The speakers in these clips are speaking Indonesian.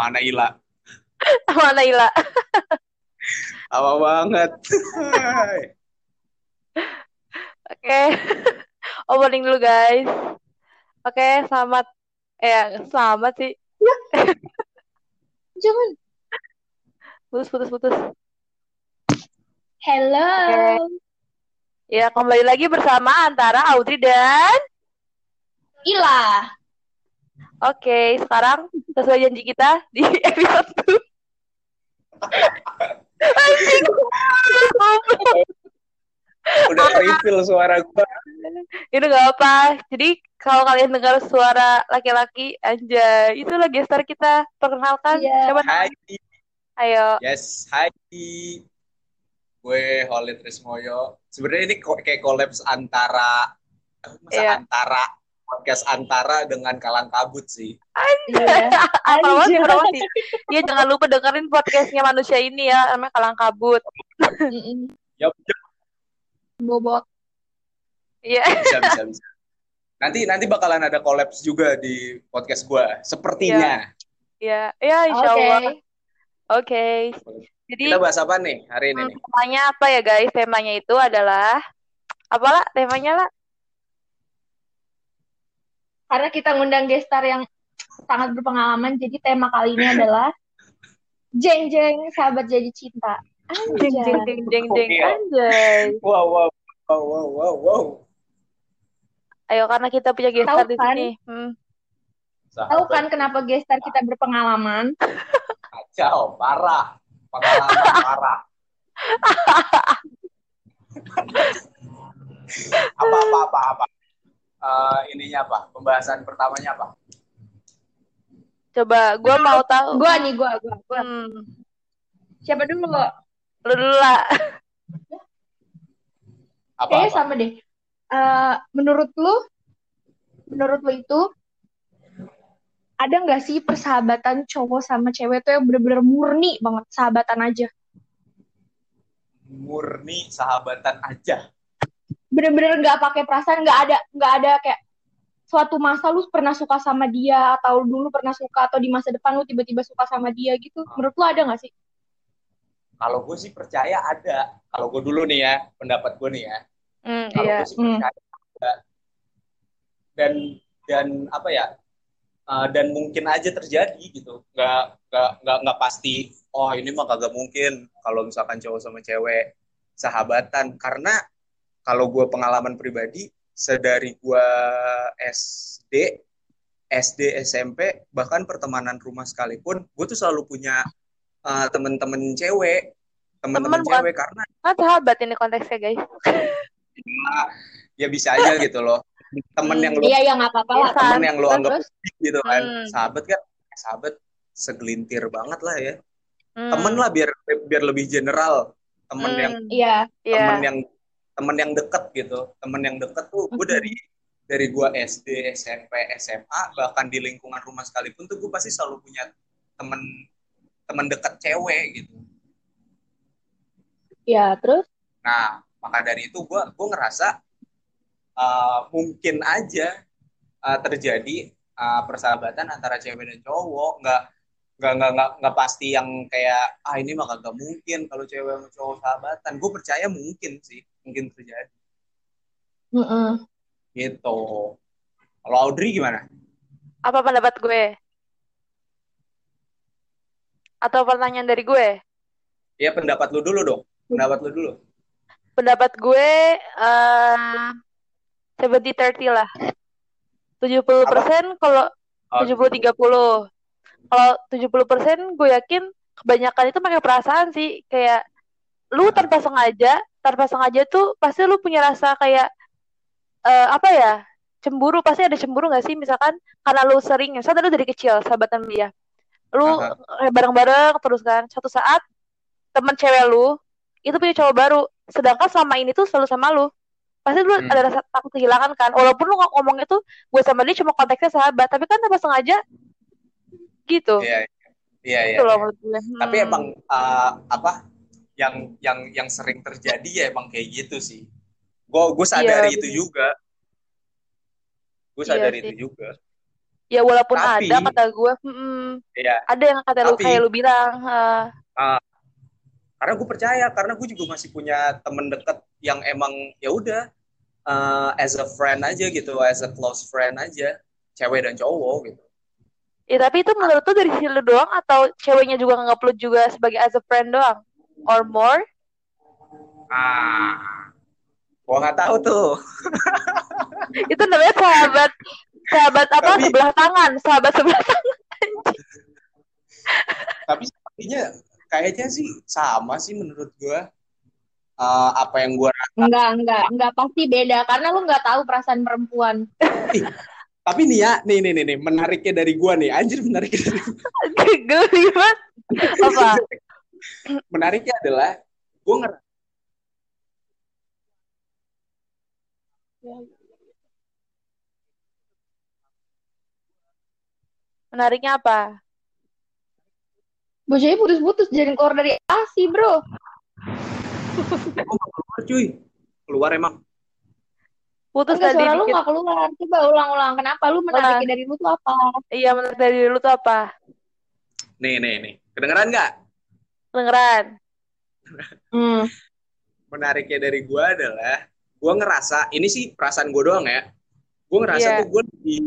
Mana Ila? Mana Ila? Apa banget. Oke. Opening dulu guys. Oke, selamat eh selamat sih. Jangan. Putus putus putus. Hello. Oke. Ya, kembali lagi bersama antara Audrey dan Ila. Oke, sekarang sesuai janji kita di episode 2. Anjing. Udah refill suara gua. Itu gak apa. Jadi kalau kalian dengar suara laki-laki, anjay, itu lagi star kita. Perkenalkan, Iya. coba Hai. ayo. Yes, hai. Gue Holid Rismoyo. Sebenarnya ini kayak kolaps antara masa Iya. antara podcast antara dengan Kalang Kabut sih. Iya. Anjay. apa sih? Iya, jangan lupa dengerin podcastnya manusia ini ya, namanya Kalang Kabut. Yup. Bobot. Iya. Bisa, bisa, bisa. Nanti nanti bakalan ada kolaps juga di podcast gue. Sepertinya. Iya, iya insya Oke. Allah. Oke. Jadi Kita bahas apa nih hari ini nih? temanya apa ya guys? Temanya itu adalah apalah temanya lah? Karena kita ngundang gestar yang sangat berpengalaman, jadi tema kali ini adalah jeng jeng sahabat jadi cinta. Jeng jeng Anjay. jeng jeng jeng Oke. anjay. Wow, wow, wow, wow, wow, wow. Ayo karena kita punya gestar Tahu di kan? sini. Hmm. Tahu kan kenapa gestar kita berpengalaman? Kacau, parah. Pengalaman parah. apa, apa, apa, apa? Eh, ininya apa? Pembahasan pertamanya apa? Coba gua mau tahu. Gua nih, gua, gua, gua. Hmm. Siapa dulu? Lu dulu lah. Apa, Kayaknya apa? sama deh. Eh, menurut lu, menurut lu itu ada nggak sih persahabatan cowok sama cewek tuh yang bener-bener murni banget sahabatan aja? Murni sahabatan aja. Bener-bener nggak pakai perasaan, nggak ada, nggak ada kayak suatu masa lu pernah suka sama dia atau dulu pernah suka atau di masa depan lu tiba-tiba suka sama dia gitu. Menurut lu ada nggak sih? Kalau gue sih percaya ada. Kalau gue dulu nih ya, pendapat gue nih ya. Hmm, Kalau iya. gue sih percaya ada. Dan dan apa ya? eh, dan mungkin aja terjadi gitu. Nggak nggak nggak nggak pasti. Oh ini mah kagak mungkin kalau misalkan cowok sama cewek sahabatan. Karena kalau gue pengalaman pribadi, sedari gue SD, SD, SMP, bahkan pertemanan rumah sekalipun, gue tuh selalu punya eh, temen-temen cewek, temen-temen Temen bukan- cewek karena Kan sahabat ini konteksnya guys. ya bisa aja gitu loh. Temen Hmm, yang lo Iya, ya nggak apa-apa lah. Temen yang lo anggap terus? gitu kan. Hmm. Sahabat kan, sahabat segelintir banget lah ya. Hmm. Temen lah biar biar lebih general. Temen Hmm. yang Iya. Iya. temen yang temen yang deket gitu. Temen yang deket tuh gue dari dari gue SD, SMP, SMA, bahkan di lingkungan rumah sekalipun tuh gue pasti selalu punya temen temen deket cewek gitu. Iya, terus? Nah, maka dari itu gue gue ngerasa uh, mungkin aja uh, terjadi uh, persahabatan antara cewek dan cowok, nggak nggak nggak nggak nggak pasti yang kayak ah ini mah kagak mungkin kalau cewek sama cowok sahabatan. Gue percaya mungkin sih, mungkin terjadi Mm-mm. gitu. Kalau Audrey gimana? Apa pendapat gue? Atau pertanyaan dari gue? Ya pendapat lu dulu dong. Pendapat lu dulu. Pendapat gue eh 70-30 lah. 70% kalau Oh, 70-30. Kalau 70% gue yakin kebanyakan itu pakai perasaan sih. Kayak lu tanpa sengaja, tanpa sengaja tuh pasti lu punya rasa kayak eh apa ya? Cemburu pasti ada cemburu gak sih? Misalkan karena lu sering, misalnya lu dari kecil sahabatan dia. Lu eh, bareng-bareng terus kan. Satu saat temen cewek lu itu punya cowok baru. Sedangkan selama ini tuh selalu sama lu. Pasti lu Hmm. ada rasa takut kehilangan kan. Walaupun lu ng- ngomongnya tuh gue sama dia cuma konteksnya sahabat, tapi kan tanpa sengaja gitu. Iya, iya, iya. Itu loh iya. gue. Tapi Hmm. emang uh, apa yang yang yang sering terjadi ya emang kayak gitu sih. Gue gue sadari Iya, itu bener. juga. Gue Iya sadari itu juga. Ya walaupun Tapi- ada kata gue, hmm. Iya. Ada yang kata lu Tapi- kayak lu bilang. eh, karena gue percaya karena gue juga masih punya temen deket yang emang ya udah uh, as a friend aja gitu as a close friend aja cewek dan cowok gitu ya tapi itu menurut lu dari sisi lu doang atau ceweknya juga nganggap lu juga sebagai as a friend doang? Or more? ah gue nggak tahu tuh Itu namanya sahabat sahabat apa Tapi- sebelah tangan, sahabat sebelah tangan. tapi sepertinya kayaknya sih sama sih menurut gue Uh, apa yang gue Enggak, enggak, enggak pasti beda karena lu nggak tahu perasaan perempuan. tapi nih ya nih nih nih, nih menariknya dari gue nih anjir menariknya dari Geli banget. Apa? Menariknya adalah gue ngerasa Menariknya apa? Bocahnya putus-putus jadi keluar dari ASI, bro. gue mau keluar cuy keluar emang Putus Enggak, tadi suara lu nggak keluar. Coba ulang-ulang. Kenapa lu menariknya dari lu tuh apa? Iya, menurut dari lu tuh apa? nih nih nih kedengeran nggak Kedengeran. Hmm. menariknya dari gue adalah gue ngerasa ini sih perasaan gue doang ya gue ngerasa Iya. tuh gue lebih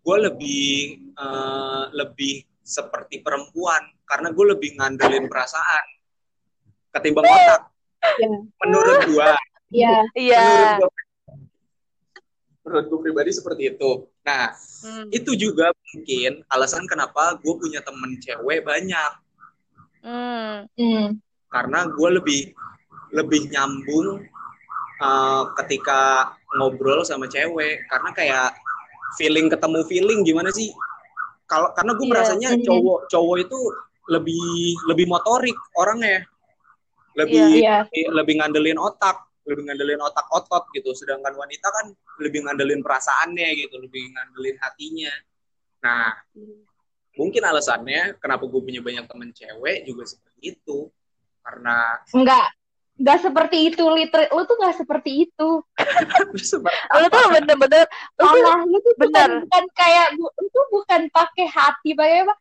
gue lebih eh, lebih seperti perempuan karena gue lebih ngandelin perasaan ketimbang otak Iya. menurut gue Iya. Iya. menurut gue menurut gue pribadi seperti itu nah Hmm. itu juga mungkin alasan kenapa gue punya temen cewek banyak Hmm. Hmm. karena gue lebih lebih nyambung uh, ketika ngobrol sama cewek karena kayak feeling ketemu feeling gimana sih kalau karena gue Iya. merasanya Mhm. cowok cowok itu lebih lebih motorik orangnya lebih Iya. lebih ngandelin otak lebih ngandelin otak otot gitu sedangkan wanita kan lebih ngandelin perasaannya gitu lebih ngandelin hatinya nah mungkin alasannya kenapa gue punya banyak temen cewek juga seperti itu karena Enggak. Enggak seperti itu, liter lu tuh enggak seperti itu. Lu tuh bener-bener lu tuh lu tuh bukan, bener. bukan kayak bu- lu tuh bukan pakai hati, pakai apa?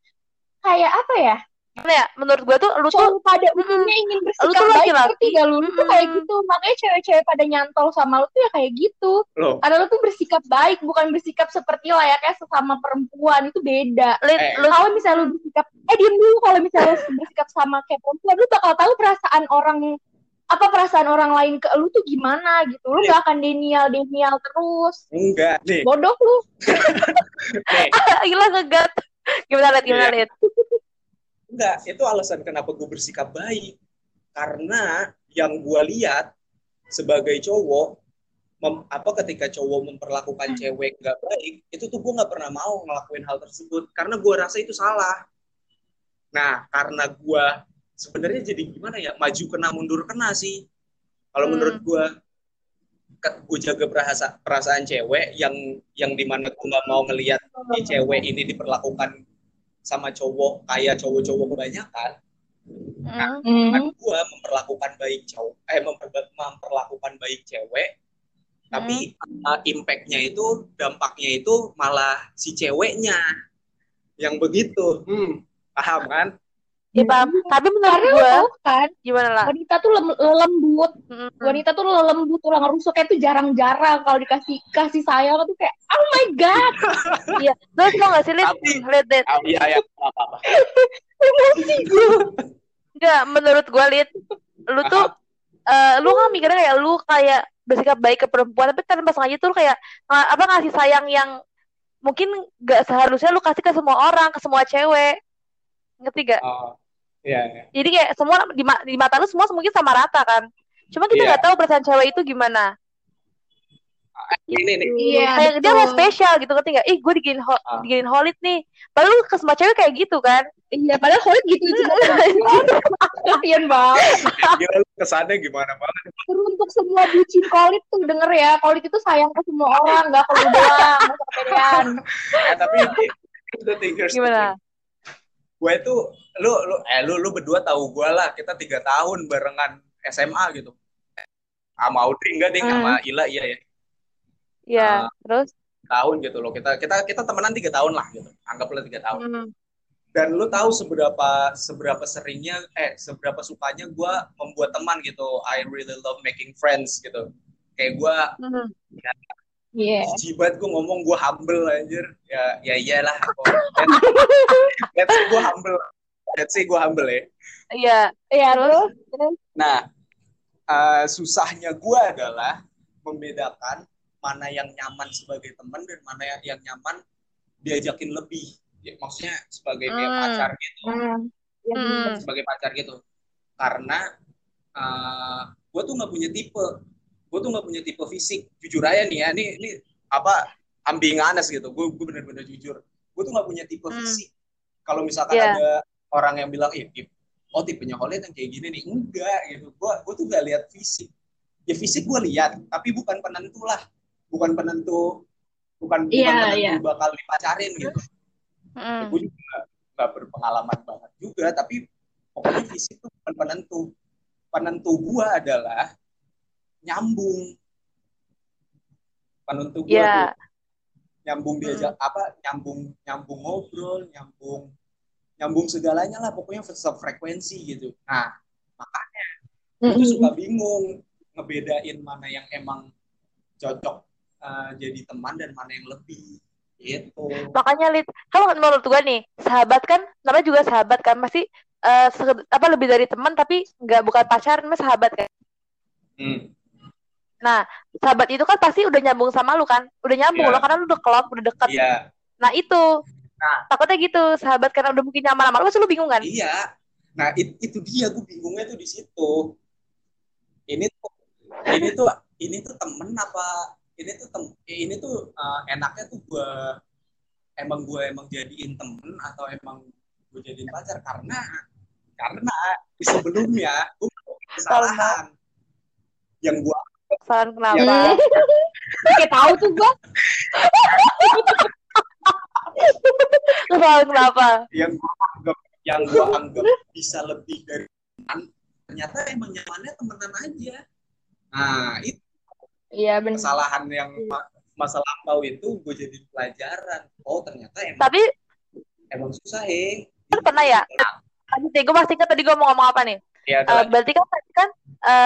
Kayak apa ya? Gimana ya? Menurut gua tuh lu tuh Cowok pada umumnya ingin bersikap tuh baik, laki-laki. ngerti gak lu? Lu tuh kayak Mm. gitu. Makanya cewek-cewek pada nyantol sama lu tuh ya kayak gitu. loh Karena lu tuh bersikap baik, bukan bersikap seperti layaknya sesama perempuan. Itu beda. Eh. lu Kalau misalnya lu bersikap, eh diem dulu. Kalau misalnya lu bersikap sama kayak perempuan, lu bakal tahu perasaan orang apa perasaan orang lain ke lu tuh gimana gitu. Lu gak akan denial denial terus. enggak nih Bodoh lu. gila ngegat. Gimana Lid? Gimana Iya. Enggak itu alasan kenapa gue bersikap baik karena yang gue lihat sebagai cowok mem- apa ketika cowok memperlakukan Hmm. cewek nggak baik itu tuh gue nggak pernah mau ngelakuin hal tersebut karena gue rasa itu salah nah karena gue sebenarnya jadi gimana ya maju kena mundur kena sih kalau Hmm. menurut gue gue jaga perasa, perasaan cewek yang yang di mana gue nggak mau ngelihat cewek ini diperlakukan sama cowok kayak cowok-cowok kebanyakan Hmm. Hmm. gue memperlakukan baik cowok eh memper- memperlakukan baik cewek tapi uh, impactnya itu dampaknya itu malah si ceweknya yang begitu. Hmm, paham kan Iya, paham. Tapi menurut tahu kan, gimana lah? wanita tuh lem- lembut. Hmm. Wanita tuh lembut, tulang rusuknya tuh jarang-jarang kalau dikasih kasih sayang tuh kayak, oh my god, Iya. Terus tau gak sih Lid, Lid. ah, iya ya apa emosi gue. Enggak, menurut gua Lid, lu tuh eh, lu kan mikirnya kayak lu kayak bersikap baik ke perempuan tapi tanpa sengaja tuh lu kayak apa ngasih sayang yang mungkin gak seharusnya lu kasih ke semua orang, ke semua cewek. Ngerti gak? oh, iya iya. Jadi kayak semua di, ma- di mata lu semua mungkin sama rata kan. Cuma kita Iya. nggak tahu perasaan cewek itu gimana. ini nih Iya, kayak dia betul. spesial gitu ngerti nggak? Ih gue diginin ho Ah. diginin holit nih. Padahal lu ke semua cewek kayak gitu kan. Iya, padahal Khalid gitu cuma kasian banget. Gila lu kesannya gimana banget Teruntuk semua bucin Khalid tuh denger ya, Khalid itu sayang ke semua orang, nggak ke lu doang, kepedean. eh, tapi here's the thing, here's the Gimana? Gue itu lu lu eh lu lu berdua tahu gue lah kita tiga tahun barengan SMA gitu sama Audrey enggak ding Hmm. sama Ila iya ya Iya. Ah. Terus? tahun gitu loh kita kita kita temenan tiga tahun lah gitu anggaplah tiga tahun Hmm. dan lu tahu seberapa seberapa seringnya eh seberapa sukanya gue membuat teman gitu I really love making friends gitu kayak gue Hmm. Iya. jibat gue ngomong gue humble anjir ya ya iyalah let's say gue humble let's say gue humble ya Iya. Iya? Terus? nah eh, susahnya gue adalah membedakan mana yang nyaman sebagai teman dan mana yang, yang nyaman diajakin lebih ya, maksudnya sebagai kayak Hmm. pacar gitu Hmm. bener. sebagai pacar gitu karena uh, gue tuh nggak punya tipe gue tuh nggak punya tipe fisik. Jujur aja nih ya ini ini apa ambing honest gitu. Gue gue bener-bener jujur. Gue tuh nggak punya tipe Hmm. fisik. Kalau misalkan Iya. ada orang yang bilang eh oh tipenya Holly yang kayak gini nih. Enggak gitu. Gue gue tuh gak lihat fisik. Ya fisik gue lihat tapi bukan penentu lah. Bukan penentu bukan bukan Iya, penentu iya. bakal dipacarin gitu. Hmm. gue juga nggak berpengalaman banget juga tapi pokoknya fisik itu bukan penentu. Penentu gue adalah nyambung penentu gue Iya. tuh nyambung diajak apa nyambung nyambung ngobrol nyambung nyambung segalanya lah pokoknya frekuensi gitu nah makanya gue tuh suka bingung ngebedain mana yang emang cocok uh, jadi teman dan mana yang lebih gitu Makanya Lid, kalau menurut gua nih, sahabat kan namanya juga sahabat kan, masih eh, se- apa lebih dari teman tapi nggak bukan pacaran, mas sahabat kan. Hmm. Nah, sahabat itu kan pasti udah nyambung sama lu kan, udah nyambung Iya. lo karena lu udah klop, udah deket. Iya, Nah itu, Nah. takutnya gitu, sahabat karena udah mungkin nyaman sama lu, pasti lu bingung kan? iya. Nah, it- itu dia gue bingungnya tuh di situ. Ini tuh ini tuh ini tuh temen apa ini tuh tem ini tuh uh, enaknya tuh gue emang gue emang jadiin temen atau emang gue jadiin pacar karena karena sebelumnya gue kesalahan yang gue Kesalahan kenapa? Iya. Kayak tahu tuh gua. Kesalahan kenapa? yang gue anggap yang gue anggap bisa lebih dari teman ternyata emang nyamannya temenan aja nah itu Iya, benar. kesalahan yang ma- masa lampau itu gue jadi pelajaran oh ternyata emang Tapi emang susah ya kan pernah ya, tadi gue masih ingat tadi gue mau ngomong apa nih? Ya Eh, berarti kan tadi kan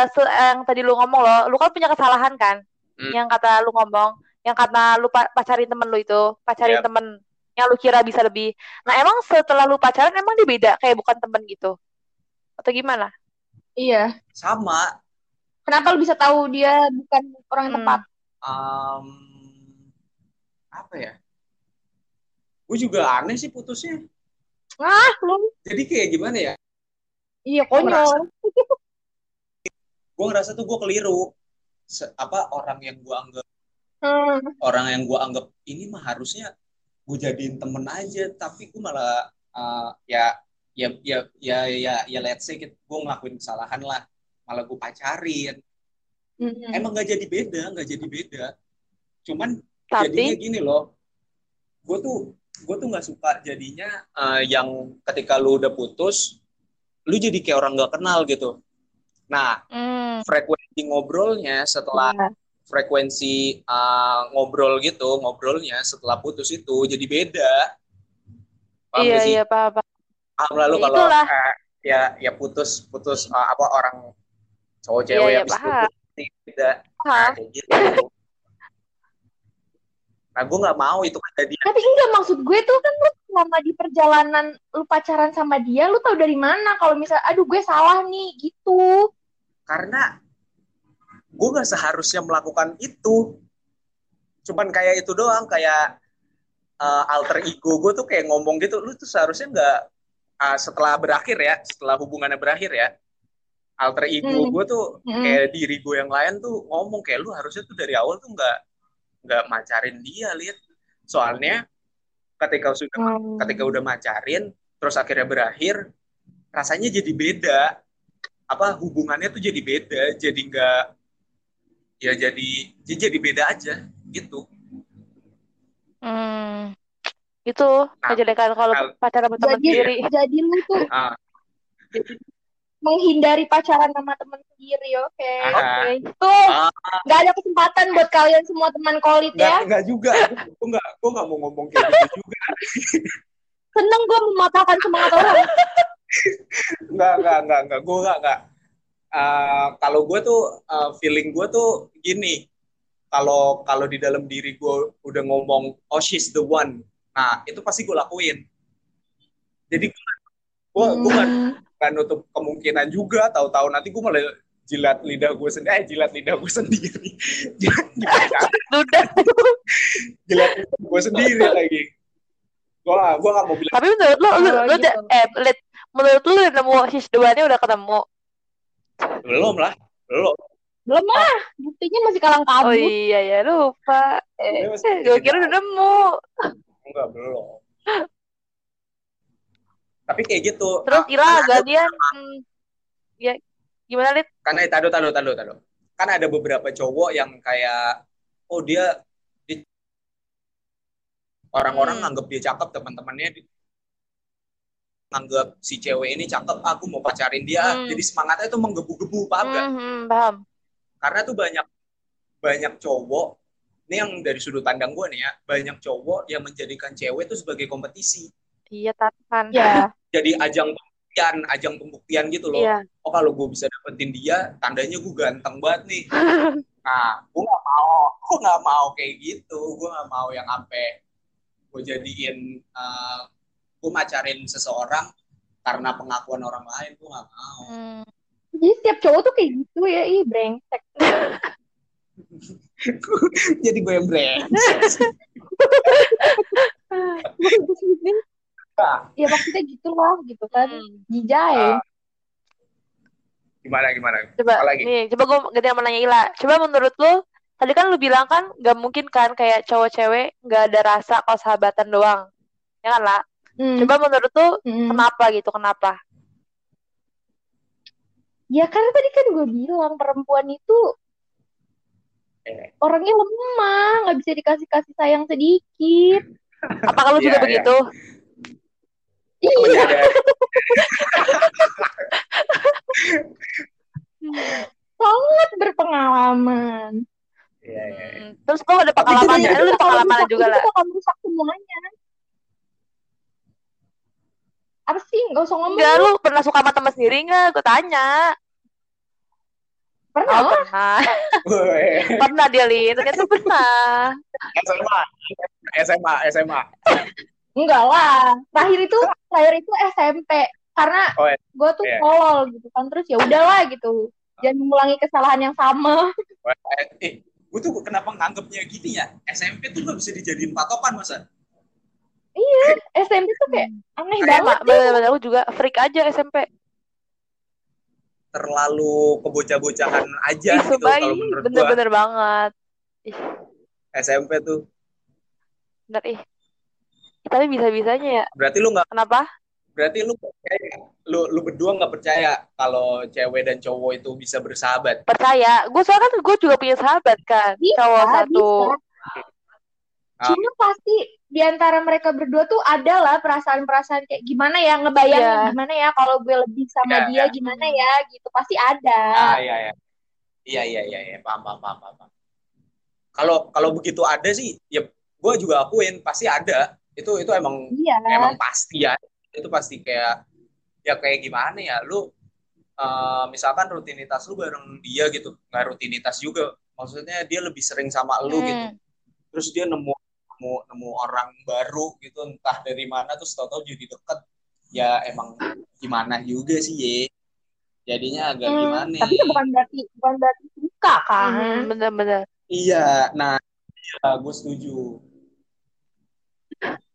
se- yang tadi lu ngomong lo, lu kan punya kesalahan kan? Hmm. Yang kata lu ngomong, yang kata lu pa- pacarin temen lu itu, pacarin Yap. temen yang lu kira bisa lebih. Nah emang setelah lu pacaran emang dia beda kayak bukan temen gitu? Atau gimana? Iya. sama Kenapa lu bisa tahu dia bukan orang yang Hmm. tepat? um, apa ya gue juga aneh sih putusnya Ah, lu. jadi kayak gimana ya Iya, konyol. gue ngerasa tuh gue keliru Se- apa orang yang gue anggap Hmm. orang yang gue anggap ini mah harusnya gue jadiin temen aja tapi gue malah uh, ya ya ya ya ya ya let's say gue ngelakuin kesalahan lah malah gue pacarin Hmm. emang nggak jadi beda nggak jadi beda cuman jadinya Tapi, gini loh gue tuh gue tuh nggak suka jadinya uh, yang ketika lu udah putus lu jadi kayak orang nggak kenal gitu nah hmm, frekuensi ngobrolnya setelah Iya. frekuensi uh, ngobrol gitu ngobrolnya setelah putus itu jadi beda paham iya gak iya paham. paham. lalu kalau eh, ya ya putus putus uh, apa orang cowok Iya, cewek iya, habis paham. putus beda nah, kayak gitu nah gue nggak mau itu kejadian Tapi enggak maksud gue tuh kan lu selama di perjalanan lu pacaran sama dia, lu tahu dari mana kalau misal aduh gue salah nih gitu. karena gue nggak seharusnya melakukan itu cuman kayak itu doang kayak uh, alter ego gue tuh kayak ngomong gitu lu tuh seharusnya nggak uh, setelah berakhir ya setelah hubungannya berakhir ya alter ego Hmm. gue tuh Hmm. kayak diri gue yang lain tuh ngomong kayak lu harusnya tuh dari awal tuh nggak nggak macarin dia lihat soalnya ketika sudah Hmm. ketika udah macarin terus akhirnya berakhir rasanya jadi beda. Apa hubungannya tuh jadi beda jadi nggak ya jadi ya jadi beda aja gitu. Hmm, itu kejelekan kalau nah, pacaran sama teman Jadi sendiri. jadi lu tuh. Ah, menghindari pacaran sama teman sendiri, oke. Ah. Oke. Tuh, Ah. nggak ada kesempatan buat kalian semua teman kolit nggak ya. nggak juga gue nggak gue nggak mau ngomong kayak gitu juga Seneng tiba-tiba mematahkan semangat orang. Enggak, enggak, enggak, enggak. Gue enggak, enggak. Uh, kalau gue tuh uh, feeling gue tuh gini. Kalau kalau di dalam diri gue udah ngomong, oh she's the one. Nah itu pasti gue lakuin. Jadi gue gue gue kan nutup kemungkinan juga. Tahu-tahu nanti gue malah jilat lidah gue sendiri, eh jilat lidah gue sendiri. jilat, Udah. jilat lidah gue sendiri lagi. Gue gak, gue gak mau bilang. Tapi menurut lo, lu, Oh, lu gitu. udah- eh, Lid, menurut lu udah nemu sis duanya udah ketemu. Belum lah, belum. Belum lah, buktinya masih kalang Oh kabut. iya ya lupa. Eh, gue kira udah nemu. Enggak, belum. Tapi kayak gitu. Terus Ah, ada- gantian. Hmm, ya gimana Lid? Kan eh, tado, tado, tado, tado. Kan ada beberapa cowok yang kayak, oh dia, di- orang-orang Hmm. nganggap dia cakep, teman-temannya di- nganggap si cewek ini cakep, aku mau pacarin dia. Hmm. Jadi semangatnya itu menggebu-gebu, paham? Hmm, hmm, paham. Karena tuh banyak banyak cowok, ini yang dari sudut pandang gue nih ya, banyak cowok yang menjadikan cewek itu sebagai kompetisi. Iya tahan. Ya, Jadi ajang pembuktian, ajang pembuktian gitu loh. Iya. oh kalau gue bisa dapetin dia tandanya gue ganteng banget nih nah gue nggak mau gue nggak mau kayak gitu gue nggak mau yang sampai gue jadiin uh, gue macarin seseorang karena pengakuan orang lain gue nggak mau Hmm. jadi setiap cowok tuh kayak gitu ya, ih brengsek. jadi gue yang brengsek ya maksudnya gitu lah, gitu kan. Hmm. Jijai. Ah. gimana gimana Coba Apa lagi? nih, coba gue ganti yang menanya Ila. Coba menurut lu, tadi kan lu bilang kan gak mungkin kan kayak cowok cewek gak ada rasa kalau sahabatan doang. Ya kan lah. Hmm. Coba menurut lu Hmm. kenapa gitu? Kenapa? Ya karena tadi kan gue bilang perempuan itu Eh. orangnya lemah, nggak bisa dikasih kasih sayang sedikit. Apakah lu juga Iya, iya. begitu? Iya, sangat berpengalaman. Iya, iya, iya. Hmm, Terus lu ada Tapi itu pengalamannya, dia- lu ada pengalaman juga itu lah. bakal merusak semuanya. Apa sih? Gak usah ngomong. Enggak, lu pernah suka sama teman sendiri nggak? Gue tanya. Pernah Oh, pernah. Pernah dia, Lin. Ternyata pernah. SMA SMA SMA Enggak lah. Terakhir itu, terakhir itu SMP. Karena Oh, iya. gue tuh Iya. tolol gitu kan. Terus ya udahlah gitu. Jangan mengulangi kesalahan yang sama. eh gue tuh kenapa nganggapnya gini ya SMP tuh gak bisa dijadiin patokan masa SMP tuh kayak aneh Sama, banget. bener-bener aku juga freak aja SMP. terlalu kebocah-bocahan aja Ih, gitu kalau menurut bener-bener banget. Ih, SMP tuh bener ih. Ih, Tapi bisa-bisanya ya. berarti lu nggak Kenapa? berarti lu percaya lu lu berdua nggak percaya kalau cewek dan cowok itu bisa bersahabat Percaya. Gue soalnya kan gue juga punya sahabat kan. Bisa, Cowok satu. bisa. Ah. Cuma pasti di antara mereka berdua tuh ada lah perasaan-perasaan kayak gimana ya ngebayangin Iya. gimana ya kalau gue lebih sama Iya, dia iya. gimana ya gitu pasti ada. ah iya iya iya iya iya iya paham paham paham paham paham. kalau kalau begitu ada sih ya gue juga akuin pasti ada itu itu emang Iya. emang pasti ya. Itu pasti kayak ya kayak gimana ya lu eh, misalkan rutinitas lu bareng dia gitu. Nggak rutinitas juga. Maksudnya dia lebih sering sama lu Hmm. gitu terus dia nemu nemu nemu orang baru gitu entah dari mana terus tau-tau jadi deket. Ya emang gimana juga sih ye. Jadinya agak Hmm, gimana? tapi itu bukan berarti bukan berarti suka kan. Hmm, bener-bener. iya. Nah iya gue setuju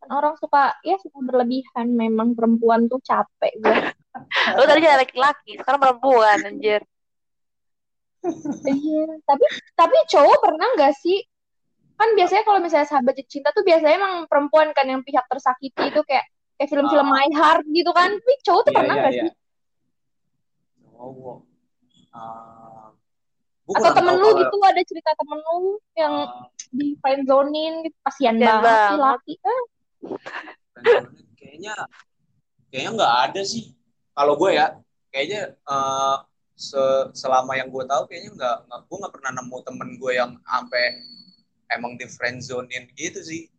Orang suka ya suka berlebihan memang perempuan tuh capek gue. Lu tadi jadi laki-laki, sekarang perempuan, anjir. Iya, tapi tapi cowok pernah nggak sih? Kan biasanya kalau misalnya sahabat cinta tuh biasanya emang perempuan kan yang pihak tersakiti itu kayak kayak film-film Ah. My Heart gitu kan. Tapi cowok tuh Iya, pernah iya, nggak iya. sih? cowok Ah, gua Atau temen lu kalau- gitu ada cerita temen lu yang ah, di friendzonin gitu. Kasian Kasian banget sih banget. laki. Eh, kayaknya kayaknya nggak ada sih. Kalau gue ya kayaknya eh, se- selama yang gue tahu kayaknya nggak gue nggak pernah nemu temen gue yang sampai emang di friendzonin gitu sih.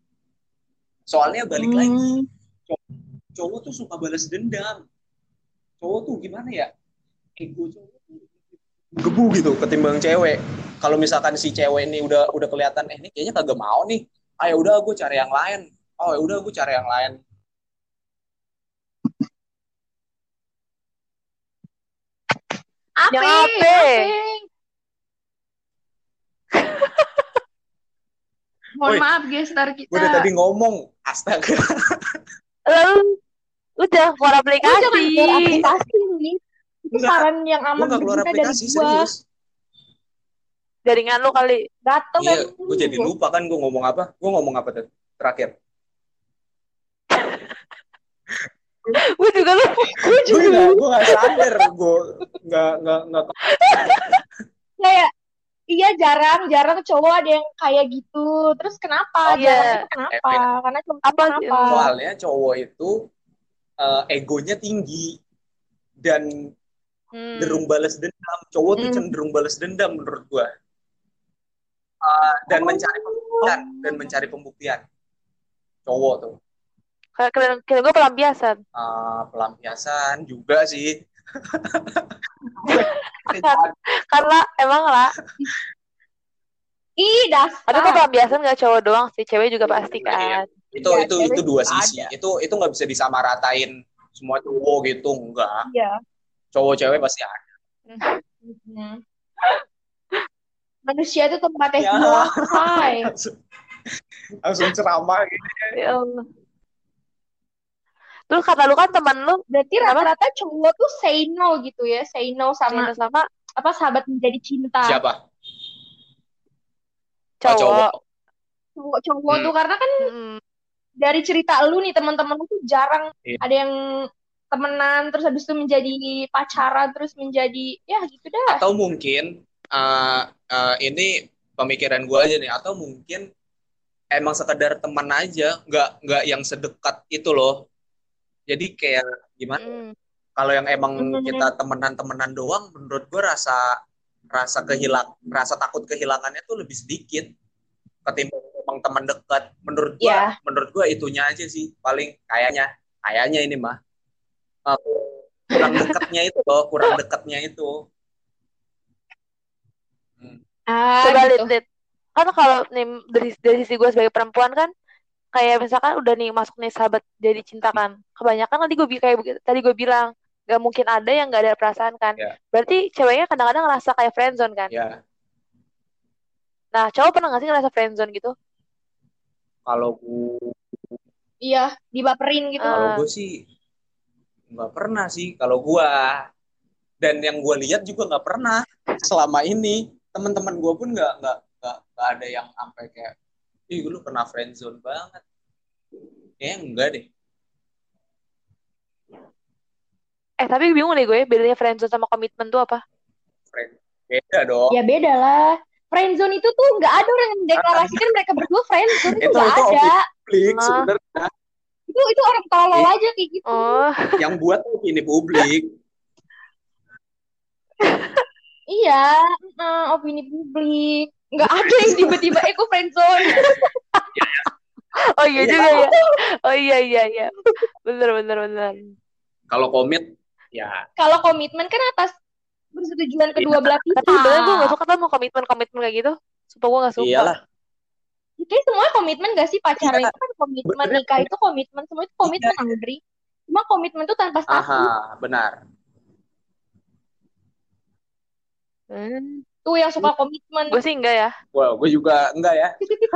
Soalnya balik lagi hmm, cowok tuh suka balas dendam. Cowok tuh gimana ya? Ego cowok tuh gebu gitu ketimbang cewek. Kalau misalkan si cewek ini udah udah kelihatan eh ini kayaknya kagak mau nih. Ayo udah gue cari yang lain oh ya udah gue cari yang lain Apa? Yang apa? Mohon Woi. maaf gestar kita. dari tadi ngomong astaga Lalu udah keluar Lu aplikasi. jangan keluar aplikasi nih. Itu Enggak. saran yang aman gak keluar berguna dari aplikasi gua. serius Jaringan lu kali. Gatel iya gue jadi lupa kan gue ngomong apa gue ngomong apa tuh terakhir Gue juga lu. Gue gue juga gak gue gak sadar gue nggak nggak nggak kayak iya jarang jarang cowok ada yang kayak gitu. Terus kenapa? Oh, iya. Jarang itu kenapa? Eh, Karena cowok Apa sih? kenapa? soalnya cowok itu eh, egonya tinggi dan Hmm. cenderung balas dendam cowok tuh Hmm. cenderung balas dendam menurut gue Eh, dan Oh. mencari pembuktian dan mencari pembuktian cowok tuh Kira, kira gue pelampiasan. Eh, pelampiasan juga sih Karena emang lah. Ih, dasar. Tapi kok pelampiasan gak cowok doang sih, cewek juga pasti Iya. kan. itu Iya, itu itu dua sisi ada. itu itu nggak bisa disamaratain semua cowok gitu enggak Iya. cowok cewek pasti ada. Manusia itu tempatnya Ya. semua, hai. langsung ceramah gitu Ya Allah. Lu kata lu kan teman lu Berarti rata-rata cowok tuh say no gitu ya, say no sama sama sama apa sahabat menjadi cinta. siapa Oh, cowok. cowok. Cowok-cowok Hmm. tuh karena kan Mm-mm. dari cerita lu nih teman-teman lu tuh jarang Iya. ada yang temenan terus habis itu menjadi pacaran terus menjadi ya gitu dah. atau mungkin eh, eh, ini pemikiran gue aja nih atau mungkin emang sekedar teman aja nggak nggak yang sedekat itu loh jadi kayak gimana Mm. kalau yang emang Hmm. kita temenan-temenan doang menurut gue rasa rasa kehilang rasa takut kehilangannya tuh lebih sedikit ketimbang emang teman dekat menurut gue Iya. menurut gue itunya aja sih paling kayaknya kayaknya ini mah Eh, kurang dekatnya itu loh kurang dekatnya itu Ah, Coba gitu. lihat lihat. Kan kalau nih dari dari sisi gue sebagai perempuan kan kayak misalkan udah nih masuk nih sahabat jadi cinta kan. Kebanyakan tadi gue kayak begitu- tadi gue bilang gak mungkin ada yang gak ada perasaan kan. Ya. Berarti ceweknya kadang-kadang ngerasa kayak friendzone kan. ya Nah, cowok pernah gak sih ngerasa friendzone gitu? kalau gue Iya, dibaperin gitu. kalau Ah. gue sih nggak pernah sih kalau gue dan yang gue lihat juga nggak pernah selama ini teman-teman gue pun nggak nggak nggak ada yang sampai kayak ih lu kena friendzone banget kayaknya enggak deh Eh, tapi bingung deh gue bedanya friendzone sama komitmen tuh apa? Friend. beda dong Ya beda lah. Friendzone itu tuh nggak ada orang yang mendeklarasikan mereka berdua friendzone itu Itu- nggak itu ada. publik Ah. sebenarnya Itu itu orang tolol Iya. aja kayak gitu. Oh, yang buat ini publik Iya, eh, opini publik. Nggak ada yang tiba-tiba eh kok friendzone. oh iya Iya. juga ya. Oh iya iya iya. Bener bener bener. kalau komit ya Kalau komitmen kan atas persetujuan kedua belah pihak. Tapi sebenarnya gue gak suka tuh sama komitmen-komitmen kayak gitu. Sumpah gue gak suka. iyalah Itu semua komitmen gak sih pacaran Iya. itu kan komitmen, Bener. nikah itu komitmen, semua itu komitmen Andri. Cuma komitmen itu tanpa status. aha benar Hmm. Tuh yang suka komitmen. Gue sih enggak ya. Wah, gue juga enggak ya.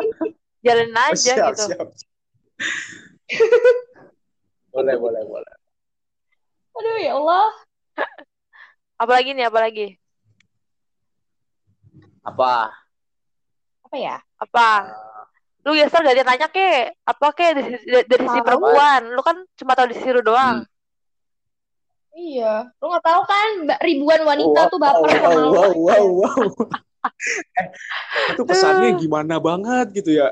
Jalanin Oh, aja siap, gitu. siap. boleh, boleh, boleh. Aduh ya Allah. Apalagi nih, apalagi. Apa? Apa ya? Apa? Lu biasa gak dia nanya ke apa ke dari, dari, dari sisi perempuan. Lu kan cuma tahu di sisi lu doang. Iya. Lu nggak tahu kan ribuan wanita Wow, tuh baper wow, sama lu. wow, wow, wow. eh, itu pesannya gimana banget gitu ya?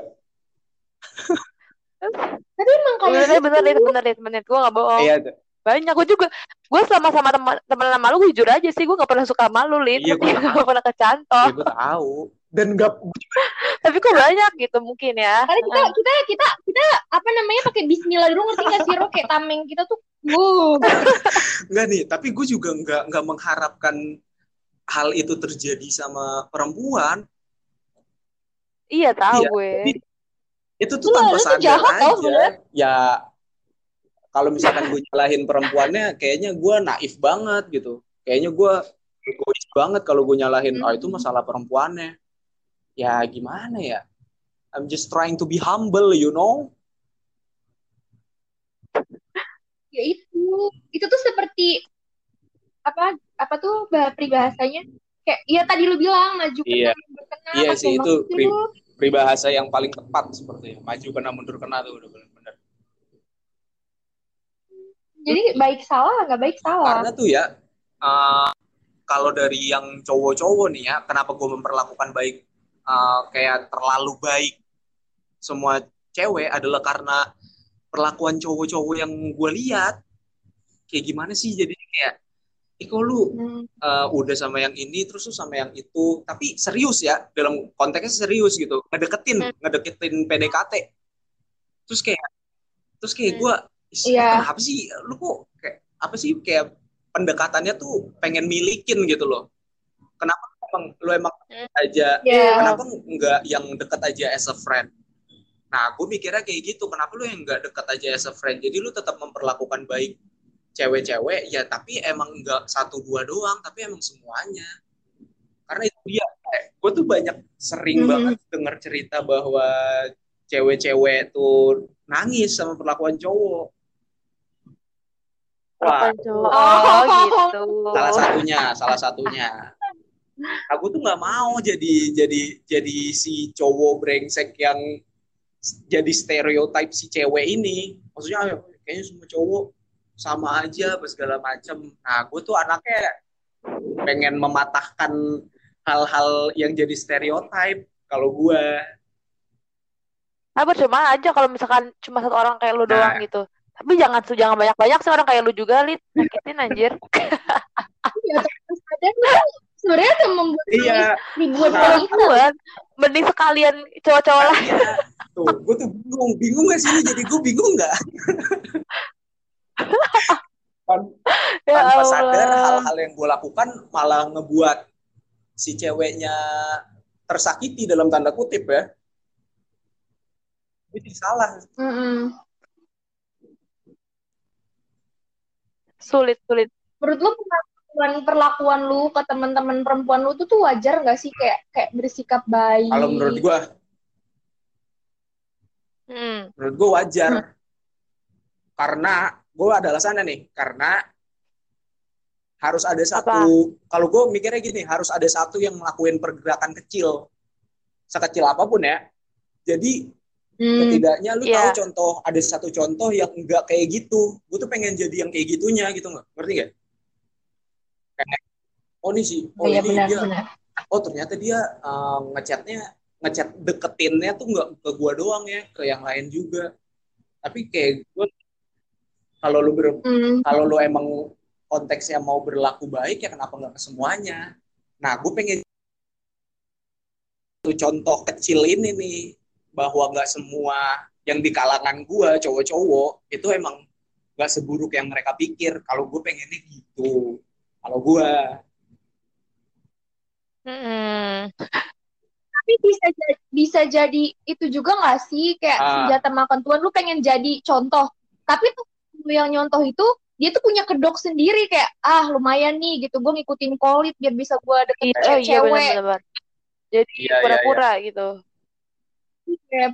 Tapi emang kayak Bener, gitu. bener, bener, bener, bener, bener. Gue gak bohong. Iya, Banyak. Gue juga. Gue sama sama teman teman sama lu gue jujur aja sih. Gue gak pernah suka sama lu, Lin. Iya, Tapi gua gak pernah kecantol. ya, gue tahu. dan nggak Tapi kok banyak gitu mungkin ya. Karena kita kita kita kita apa namanya pakai Bismillah dulu ngerti nggak sih Ro kayak tameng kita tuh wow. nggak nih tapi gue juga nggak nggak mengharapkan hal itu terjadi sama perempuan Iya tahu Iya, gue. itu tuh Lu- tanpa lu sadar jahat tau aja sebenarnya. ya kalau misalkan gue nyalahin perempuannya kayaknya gue naif banget gitu kayaknya gue egois banget kalau gue nyalahin Hmm. oh itu masalah perempuannya ya gimana ya I'm just trying to be humble you know Ya itu. Itu tuh seperti apa apa tuh bah- peribahasanya? Kayak ya tadi lu bilang maju kena Iya. mundur kena Iya sih, itu pri- peribahasa yang paling tepat seperti maju kena mundur kena tuh udah bener-bener. Jadi baik salah nggak baik salah. karena tuh ya uh, kalau dari yang cowok-cowok nih ya kenapa gue memperlakukan baik uh, kayak terlalu baik semua cewek adalah karena perlakuan cowok-cowok yang gue lihat kayak gimana sih jadi kayak eh kok lu Hmm. uh, udah sama yang ini terus lu sama yang itu tapi serius ya dalam konteksnya serius gitu ngedeketin Hmm. ngedeketin PDKT terus kayak terus kayak Hmm. gue Iya. kenapa sih lu kok kayak apa sih kayak pendekatannya tuh pengen milikin gitu loh kenapa emang lu emang Hmm. aja ya kenapa nggak yang dekat aja as a friend nah gue mikirnya kayak gitu kenapa lu yang nggak dekat aja as a friend jadi lu tetap memperlakukan baik cewek-cewek ya tapi emang nggak satu dua doang tapi emang semuanya karena itu dia gue tuh banyak sering Mhm. banget dengar cerita bahwa cewek-cewek tuh nangis sama perlakuan cowok wah. Oh. Oh, gitu. salah satunya salah satunya aku tuh nggak mau jadi jadi jadi si cowok brengsek yang jadi stereotip si cewek ini maksudnya ayo kayaknya semua cowok sama aja apa segala macem nah gue tuh anaknya pengen mematahkan hal-hal yang jadi stereotip kalau gue Nah, percuma aja kalau misalkan cuma satu orang kayak lu doang Nah. gitu. Tapi jangan tuh jangan banyak-banyak sih orang kayak lu juga, Lid. Nyakitin anjir. Iya, terus sebenarnya tuh membuat iya ribuan Nah. wanita Perempuan, mending sekalian cowok-cowok lain. iya tuh gue tuh bingung bingung gak sih ini jadi gue bingung nggak Tan- Ya tanpa sadar Allah. hal-hal yang gue lakukan malah ngebuat si ceweknya tersakiti dalam tanda kutip ya itu salah Mm-mm. Sulit, sulit. menurut lu perlakuan perlakuan lu ke teman-teman perempuan lu tuh tuh wajar nggak sih? Kayak kayak bersikap baik. Kalau menurut gue Hmm. menurut gue wajar. Karena gue ada alasannya nih. Karena harus ada satu kalau gue mikirnya gini harus ada satu yang ngelakuin pergerakan kecil. Sekecil apa pun ya. Jadi Hmm. setidaknya lu Iya. tahu contoh ada satu contoh yang enggak kayak gitu. Gue tuh pengen jadi yang kayak gitunya gitu nggak? Ngerti nggak Kayak, oh ini sih. Oh iya ini benar dia. benar oh ternyata dia uh, ngechatnya ngechat deketinnya tuh nggak ke gua doang ya ke yang lain juga. Tapi kayak gue kalau lu ber, Hmm. kalau lu emang konteksnya mau berlaku baik ya kenapa nggak ke semuanya? Nah gue pengen tuh contoh kecil ini nih bahwa nggak semua yang di kalangan gua cowok-cowok itu emang nggak seburuk yang mereka pikir. Kalau gue pengennya gitu kalau gua Mm-mm. tapi bisa jadi, bisa jadi itu juga nggak sih kayak Ah. senjata makan tuan lu pengen jadi contoh tapi tuh lu yang nyontoh itu dia tuh punya kedok sendiri kayak ah lumayan nih gitu gue ngikutin kolit biar bisa gue deket Iya, oh iya cewek benar-benar. Jadi Iya, iya, pura-pura gitu. kayak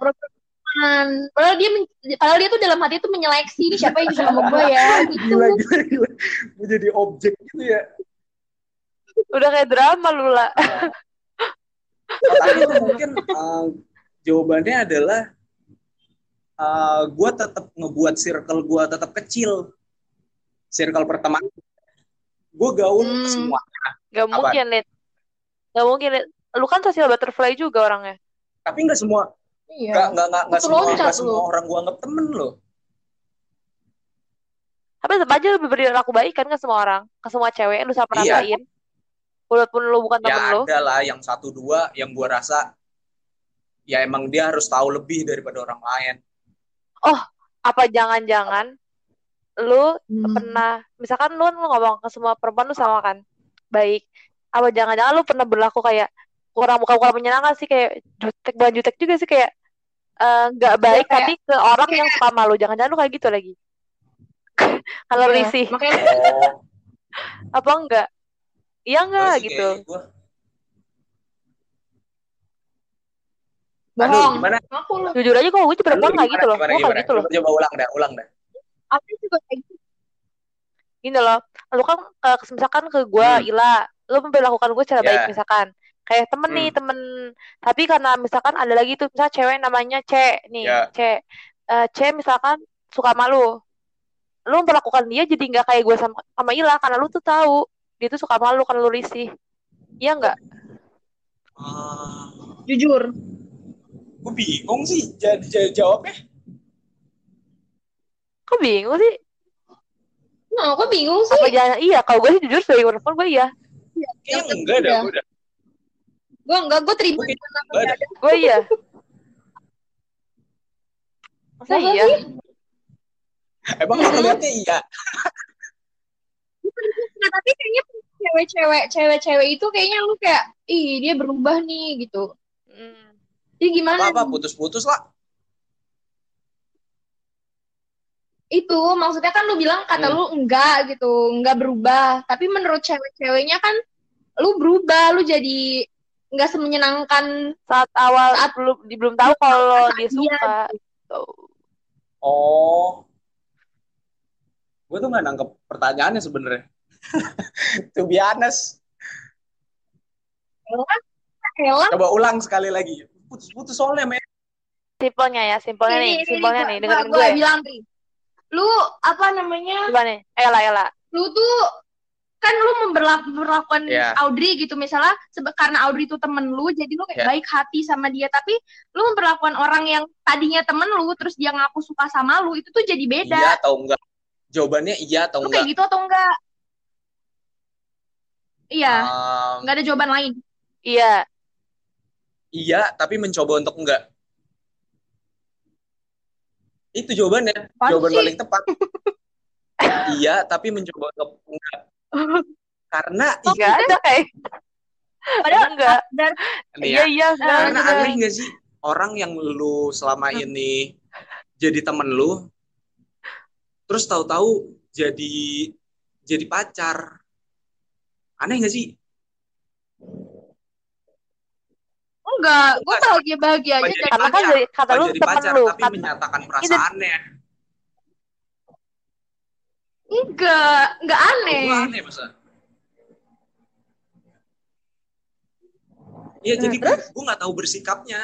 protekan padahal dia men- padahal dia tuh dalam hati tuh menyeleksi ini siapa yang sama gue ya gitu gila gila gila gue jadi objek gitu ya Udah kayak drama lu lah. Tapi itu mungkin uh, jawabannya adalah uh, gue tetap ngebuat circle gue tetap kecil circle pertemanan gue gaul ke Hmm. semua Gak Apa? mungkin, Lid. Gak mungkin, Lid. Lu kan sosial butterfly juga orangnya. tapi nggak semua iya nggak nggak nggak nggak Betul semua nggak semua orang gue anggap temen loh Tapi tetap aja lebih berlaku baik kan ke semua orang. Ke semua cewek lu sama Iya. rasain. walaupun lu bukan temen ya lu ada lah yang satu dua yang gua rasa ya emang dia harus tahu lebih daripada orang lain apa jangan-jangan lu Hmm. pernah misalkan lu, lu ngomong ke semua perempuan lu sama kan baik apa jangan-jangan lu pernah berlaku kayak kurang bukan kurang menyenangkan sih kayak jutek bukan jutek juga sih kayak eh, nggak baik kayak- tapi ke orang yang suka malu. Jangan-jangan lu kayak gitu lagi. Kalau Iya, risih. Makanya apa enggak? Iya enggak gitu. kayak gua bohong. Aduh, gimana? Aku lu. jujur aja kok gue tuh perempuan Lu kayak gitu loh. Gimana, gue gimana, kayak gitu loh. Coba, ulang dah ulang dah. Aku juga kayak gitu. gini loh. Lu kan ke- misalkan ke gue Hmm. Ila lu memperlakukan gue secara Ya. baik misalkan kayak temen nih Hmm. temen tapi karena misalkan ada lagi tuh misalnya cewek namanya C nih Ya. C Eh, C misalkan suka malu lu memperlakukan dia jadi nggak kayak gue sama sama Ila karena lu tuh tahu dia tuh suka malu karena lu risih iya nggak Ah, Jujur. gue bingung sih jadi jawabnya kok bingung sih Nah, aku bingung sih. apa jangan iya kalau gue sih jujur sebagai perempuan gue iya kayaknya Yang enggak dah ketiga. Gue enggak, gue terima. Gue iya masa Masa iya sih? emang lu ngeliatnya iya Nah, tapi kayaknya cewek-cewek, cewek-cewek itu kayaknya lu kayak, ih dia berubah nih gitu. Hmm. Jadi gimana? apa apa putus-putus lah Itu maksudnya kan lu bilang kata Hmm. lu enggak gitu, enggak berubah. Tapi menurut cewek-ceweknya kan lu berubah, lu jadi enggak semenyenangkan. saat awal Saat- belum di- belum tahu kalau dia suka. gitu. oh. Gue tuh nggak nangkep pertanyaannya sebenarnya. To be honest. Elang coba ulang sekali lagi. Putus-putus soalnya men. Simpelnya ya simpelnya nih simpelnya nih dengerin gue gue. bilang. Lu apa namanya? gimana nih. Ella Ella Lu tuh kan lu memperlaku- memperlakukan Iya. Audrey gitu misalnya sebe- karena Audrey itu temen lu jadi lu kayak Iya. baik hati sama dia tapi lu memperlakukan orang yang tadinya temen lu terus dia ngaku suka sama lu itu tuh jadi beda. Iya atau enggak? Jawabannya iya atau lu enggak? kayak gitu atau enggak? Iya. Um, nggak ada jawaban lain. Iya. Iya tapi mencoba untuk enggak. Itu jawabannya. Apaan jawaban paling tepat. Iya tapi mencoba untuk enggak karena nggak ada. kayak Padahal- enggak. dan iya. Ya, iya enggak karena enggak. aneh nggak sih? Orang yang lu selama Hmm. ini jadi temen lu terus tahu-tahu jadi jadi pacar. Aneh nggak sih? Enggak. Gue bahagia bahagia aja karena kan kata lu jadi temen pacar lu. tapi kata menyatakan perasaannya enggak enggak aneh. Gua aneh masa Iya Nah, jadi gue gue nggak tahu bersikapnya.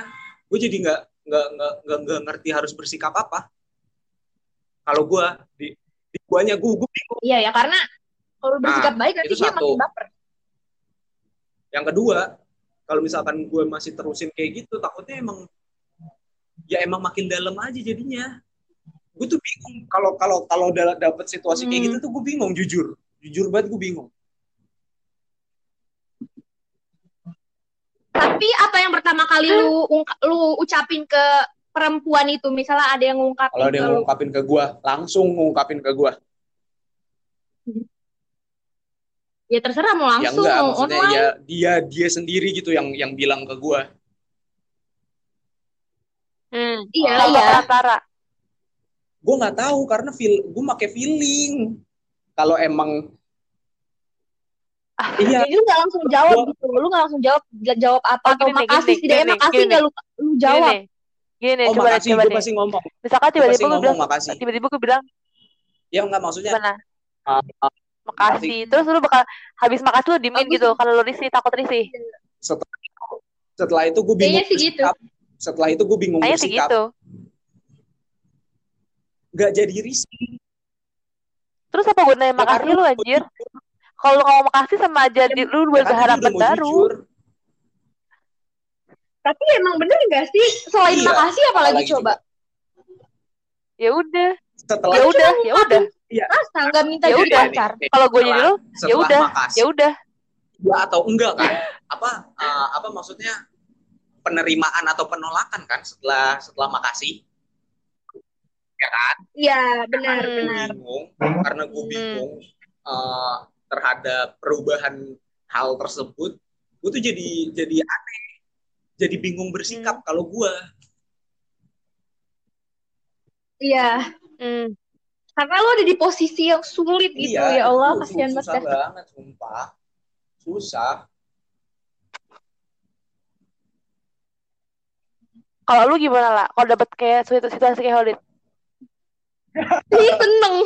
Gue jadi nggak nggak nggak nggak ngerti harus bersikap apa. Kalau gue di di guanya gue gue bingung. Iya ya karena kalau bersikap baik nanti dia satu. makin baper. Yang kedua kalau misalkan gue masih terusin kayak gitu takutnya emang ya emang makin dalam aja jadinya gue tuh bingung kalau kalau kalau dapet situasi kayak Hmm. gitu tuh gue bingung jujur. Jujur banget gue bingung. Tapi apa yang pertama kali lu ungka- lu ucapin ke perempuan itu? Misalnya ada yang ngungkapin kalau ada ke yang ngungkapin ke gue langsung ngungkapin ke gue ya terserah mau ya langsung enggak mau maksudnya online. ya dia dia sendiri gitu yang yang bilang ke gue hmm. iya. Tanpa iya gue nggak tahu karena feel gue make feeling. Kalau emang Ah, iya. Jadi lu gak langsung jawab Gua- gitu. Lu gak langsung jawab jawab apa Oh, atau gini makasih gini, makasih gini. gak lu lu jawab. Gini gini oh coba deh makasih coba gue pasti ngomong. Misalkan tiba-tiba gue bilang makasih. tiba-tiba gue bilang ya enggak maksudnya gimana? Ah, ah, makasih. terus lu bakal habis makasih lu dimin gitu kalau lu risih takut risih. Setelah setelah itu gue bingung Kayaknya sih gitu. setelah itu gue bingung kayaknya sih gitu nggak jadi risih. Terus apa gunanya Ya, makasih lu anjir? kalau lu ngomong makasih sama aja di, lu Ya, mau baru tapi emang bener gak sih? Selain Iya, makasih apalagi apalagi coba? Ya udah. Setelah ya udah ya udah. Masa nggak minta Ya jadi udah. pacar? Kalau gue jadi lu ya setelah udah ya udah. Ya atau enggak kan? Apa uh, apa maksudnya? Penerimaan atau penolakan kan setelah setelah makasih ya kan Iya, benar, Hmm. benar. bingung karena gue Hmm. bingung uh, terhadap perubahan hal tersebut gue tuh jadi jadi aneh jadi bingung bersikap Hmm. kalau gue Iya, Hmm. karena lo ada di posisi yang sulit gitu ya Allah, itu kasihan susah banget. dah. banget sumpah susah Kalau lu gimana lah? Kalau dapet kayak situ- situasi kayak Holid? Ih, seneng.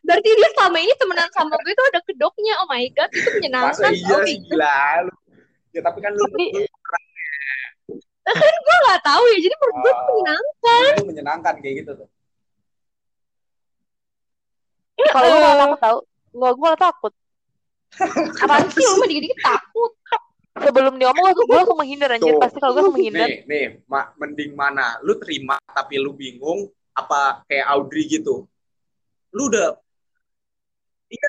Berarti dia selama ini temenan sama gue itu ada kedoknya. Oh my god, itu menyenangkan. masa iya Oh, sih gila lu ya tapi kan lu, Tapi- lu gue gak tahu ya. Jadi menurut gue itu Ah. menyenangkan. lu menyenangkan kayak gitu tuh Kalau gue malah takut tau. Gue gue malah takut. apaan sih lo mah dikit-dikit takut. Sebelum dia ngomong, gue langsung menghindar anjir. Tuh. Pasti kalau gue langsung menghindar. nih nih ma- mending mana lu terima tapi lu bingung apa kayak Audrey gitu lu udah Ya,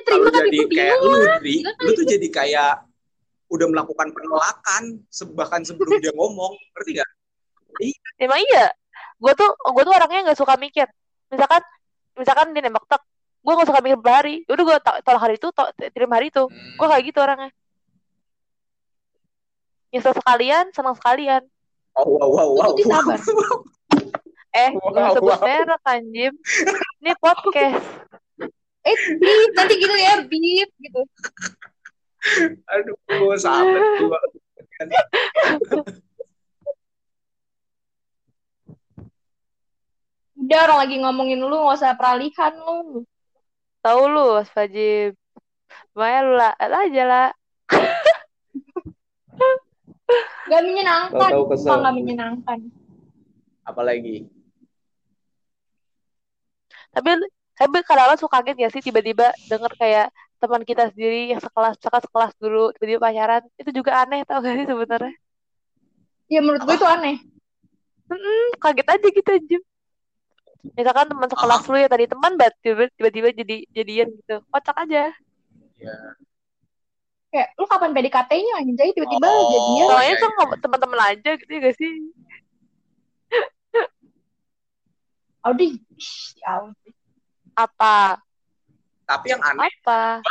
terima tapi jadi gue kayak bingung. lu Dri, Gak lu tuh jadi kayak udah melakukan penolakan bahkan sebelum dia ngomong ngerti gak? Emang iya. Gue tuh gue tuh orangnya nggak suka mikir. Misalkan misalkan dia nembak tek, gue gak suka mikir berhari. Udah gue tolak hari itu, to- terima hari itu. Gue kayak gitu orangnya. Nyesel sekalian, senang sekalian. Oh, wow wow wow. Ikuti sabar. Eh, Wow, gak sebut wow. merek anjim. Ini podcast. Eh, beep. Nanti gitu ya, beep. Gitu. Aduh, sahabat gua. Udah orang lagi ngomongin lu, gak usah peralihan lu. Tahu lu, Mas Fajib. Lumayan lu lah, Lah aja lah. Gak menyenangkan. Tahu-tahu kesel. Sumpah gak menyenangkan. Apalagi Tapi tapi kadang-kadang suka kaget gak sih tiba-tiba denger kayak teman kita sendiri yang sekelas sekelas sekelas dulu tiba-tiba pacaran itu juga aneh tau gak sih sebenarnya Ya menurut gue itu aneh. Hmm, kaget aja gitu aja misalkan teman sekelas lu ya tadi teman tiba-tiba jadi jadian gitu kocak aja ya. Kayak, lu kapan PDKT-nya anjay? Tiba-tiba Oh. jadian. soalnya tuh teman-teman aja gitu ya gak sih ya ampun. apa Tapi yang aneh apa